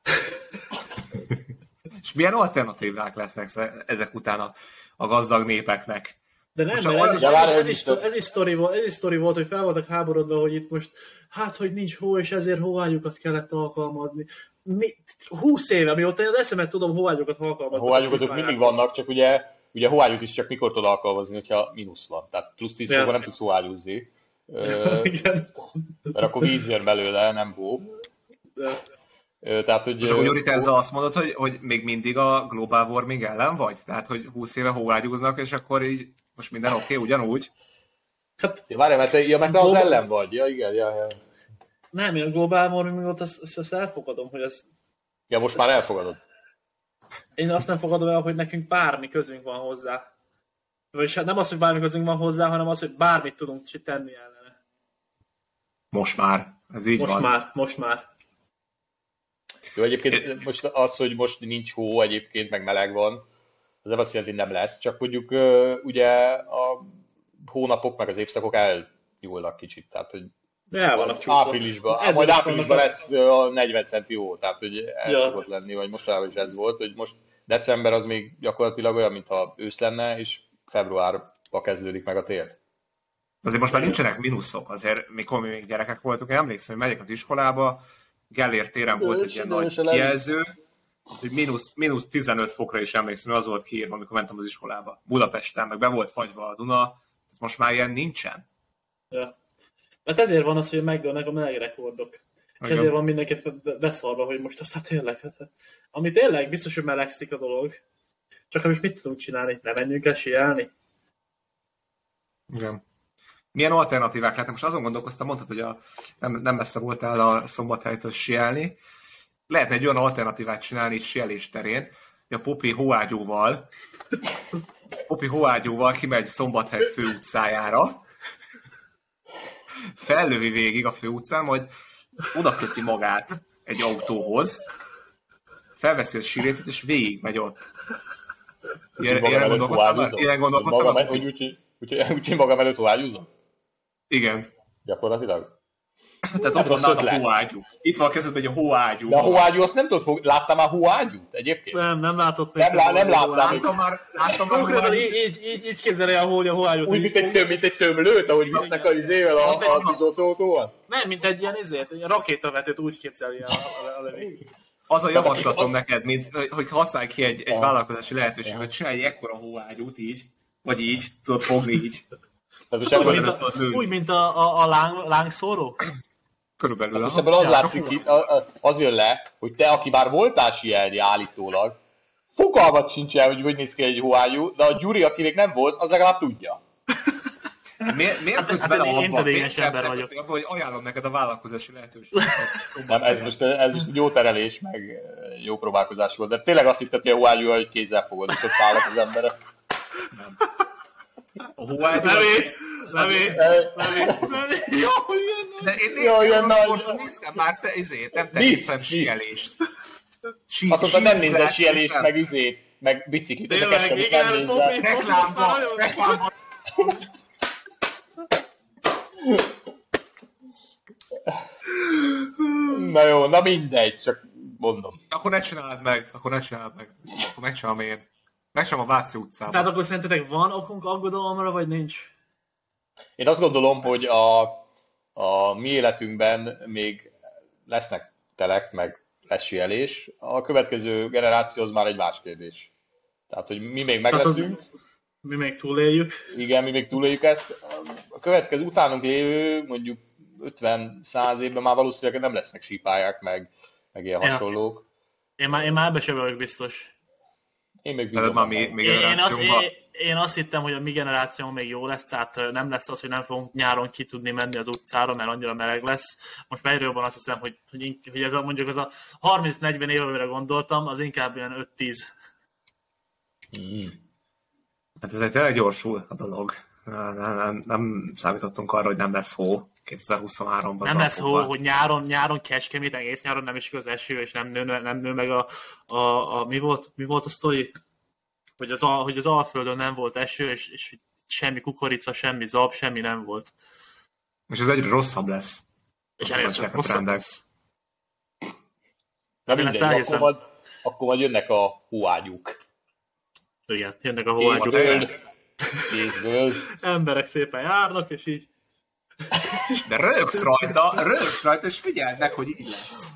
És milyen alternatívák lesznek ezek után a, a gazdag népeknek? De nem, mert ez, is, ez, is, ez, is, ez, is sztori volt, ez is sztori volt, hogy fel voltak háborodva, hogy itt most, hát, hogy nincs hó, és ezért hóágyukat kellett alkalmazni. Mi, 20 éve, mióta én az eszemet tudom hóágyukat alkalmazni. Hóágyuk azok mindig vannak, csak ugye, ugye hóágyuk is csak mikor tud alkalmazni, hogyha mínusz van. Tehát plusz 10 ja. nem tudsz hóágyúzni. Igen. Mert akkor víz jön belőle, nem hó. De. Tehát, hogy, És akkor te ezzel azt mondod, hogy, hogy még mindig a global warming ellen vagy? Tehát, hogy 20 éve hóágyúznak, és akkor így most minden oké, okay, ugyanúgy? Hát, ja, várj, mert te, ja, mert te az ellen vagy. Ja, igen, ja, ja. Nem, én a global warming volt, azt, azt, azt elfogadom, hogy ez... Ja, most már elfogadod. Én azt nem fogadom el, hogy nekünk bármi közünk van hozzá. Vagyis hát nem az, hogy bármi közünk van hozzá, hanem az, hogy bármit tudunk tenni ellene. Most már. Ez így most van. már, most már. Jó, egyébként most az, hogy most nincs hó egyébként, meg meleg van, az nem azt jelenti, hogy nem lesz, csak mondjuk ugye a hónapok meg az évszakok elnyúlnak kicsit, tehát hogy el vannak áprilisban, Ez majd áprilisban lesz a 40 centi hó, tehát hogy el ja. szokott lenni, vagy mostanában is ez volt, hogy most december az még gyakorlatilag olyan, mintha ősz lenne, és februárba kezdődik meg a tél. Azért most már nincsenek mínuszok, azért mikor mi még gyerekek voltunk, én emlékszem, hogy megyek az iskolába, Gellért téren volt egy ilyen nagy kijelző, hogy mínusz, mínusz 15 fokra is emlékszem, hogy az volt kiírva, amikor mentem az iskolába. Budapesten, meg be volt fagyva a Duna, most már ilyen nincsen. Ja. Hát ezért van az, hogy megdőlnek a meleg rekordok. És ezért van mindenki beszarva, hogy most aztán tényleg, hát, ami tényleg biztos, hogy melegszik a dolog. Csak most mit tudunk csinálni? Ne menjünk el sielni? Igen. Milyen alternatívák lehetnek? Most azon gondolkoztam, mondtad, hogy a, nem, nem messze voltál a szombathelytől sielni. Lehetne egy olyan alternatívát csinálni itt sielés terén, hogy a Popi hóágyúval Popi hóágyúval kimegy Szombathely főutcájára, fellövi végig a főutcán, majd oda köti magát egy autóhoz, felveszi a sírécet, és végig megy ott. Ilyen, ilyen gondolkoztam, ilyen gondolkoztam. Magam, úgy, úgy, úgy, úgy, magam előtt vágyúzom? Igen. Gyakorlatilag? Tehát ott van a hóágyú. Itt van a kezedben egy hóágyú. De a hóágyú azt nem tudod fog... Láttál már hóágyút egyébként? Nem, nem látott. Nem, lá, nem láttam. Láttam már. Láttam már hóágyút. Így, így, így, így képzelje a hó, a hóágyút. Úgy, mint egy, töm, mint egy tömlőt, ahogy visznek a izével a, a tűzoltótóval? Nem, mint egy ilyen izért, egy rakétavetőt úgy képzelje a, a, a lövény. Az a javaslatom neked, mint, hogy használj ki egy, egy vállalkozási lehetőséget, hogy csinálj ekkora hóágyút így, vagy így, tudod fogni így. Tehát úgy, mint a, úgy, mint a, a, a láng, lángszóró? Körülbelül. Hát most ebből az látszik ki, az jön le, hogy te, aki már voltál sielni állítólag, fogalmat sincsen, hogy hogy néz ki egy hóájú, de a Gyuri, aki még nem volt, az legalább tudja. miért miért hát, hát, bele abba, miért ember vagyok. abba, hogy ajánlom neked a vállalkozási lehetőséget? Nem, ez most, ez most jó terelés, meg jó próbálkozás volt, de tényleg azt hitted, hogy a hóájú, hogy kézzel fogod, és ott az emberek. Nem. A hóágyú... Levé! Levé! Levé! Jó, nagy! De én Jó, ilyen nagy! Néztem már, te izét, nem te néztem sielést. Sí, Azt mondta, nem nézel sielést, meg üzét, meg biciklit. Tényleg, igen, Popi, reklámba, reklámba. Na jó, na mindegy, csak mondom. Akkor ne csináld meg, akkor ne csináld meg. Akkor megcsinálom én. Meg sem a Váci utcában. Tehát akkor szerintetek van okunk aggodalomra, vagy nincs? Én azt gondolom, hogy a, a mi életünkben még lesznek telek, meg lesz sielés. A következő generáció az már egy más kérdés. Tehát, hogy mi még megleszünk. Mi még túléljük. Igen, mi még túléljük ezt. A következő utánunk lévő, mondjuk 50-100 évben már valószínűleg nem lesznek sípályák, meg, meg ilyen hasonlók. Én már, én már ebbe sem vagyok biztos. Én még bízom. Már mi, mi én, azt, én, én azt hittem, hogy a mi generáció még jó lesz, tehát nem lesz az, hogy nem fogunk nyáron ki tudni menni az utcára, mert annyira meleg lesz. Most már jobban azt hiszem, hogy, hogy, hogy ez a, mondjuk az a 30-40 év, amire gondoltam, az inkább ilyen 5-10. Mm. Hát ez egy tényleg gyorsul a dolog. Nem, nem, nem számítottunk arra, hogy nem lesz hó 2023-ban. Nem lesz hó, hogy nyáron, nyáron keskemét, egész nyáron nem is az eső, és nem nő, nem nő meg a, a, a, mi, volt, mi volt a sztori? Hogy az, hogy az Alföldön nem volt eső, és, és semmi kukorica, semmi zab, semmi nem volt. És ez egyre rosszabb lesz. És egyre rosszabb lesz. Na mindegy, akkor majd, akkor majd jönnek a hóágyúk. Igen, jönnek a hóágyúk. Kézből. Emberek szépen járnak, és így de rögsz rajta, rögsz rajta, és figyeld meg, hogy így lesz.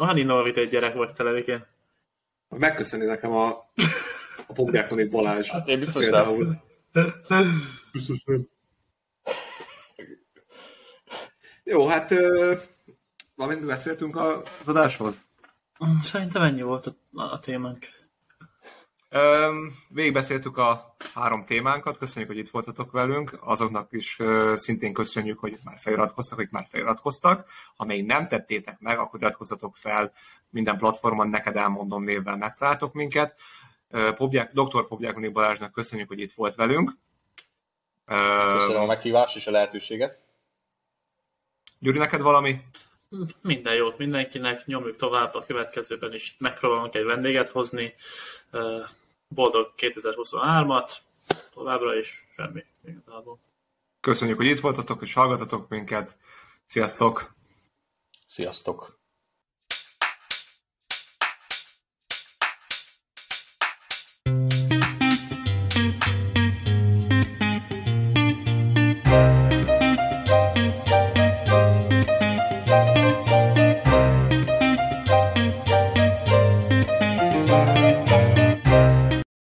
Olyan innovatív gyerek vagy te, Levikén. Megköszöni nekem a, a Pogjákonit Balázs. Hát én biztos nem. Biztos nem. Jó, hát ö, valamint beszéltünk az adáshoz? Szerintem ennyi volt a, a témánk. Végigbeszéltük a három témánkat, köszönjük, hogy itt voltatok velünk, azoknak is szintén köszönjük, hogy már feliratkoztak, hogy már feliratkoztak. Ha még nem tettétek meg, akkor iratkozzatok fel minden platformon, neked elmondom névvel megtaláltok minket. Pobják, Dr. Pobjákoni Balázsnak köszönjük, hogy itt volt velünk. Köszönöm a meghívást és a lehetőséget. Gyuri, neked valami? Minden jót mindenkinek, nyomjuk tovább a következőben is, megpróbálunk egy vendéget hozni boldog 2023-at, továbbra is semmi igazából. Köszönjük, hogy itt voltatok és hallgatatok minket. Sziasztok! Sziasztok!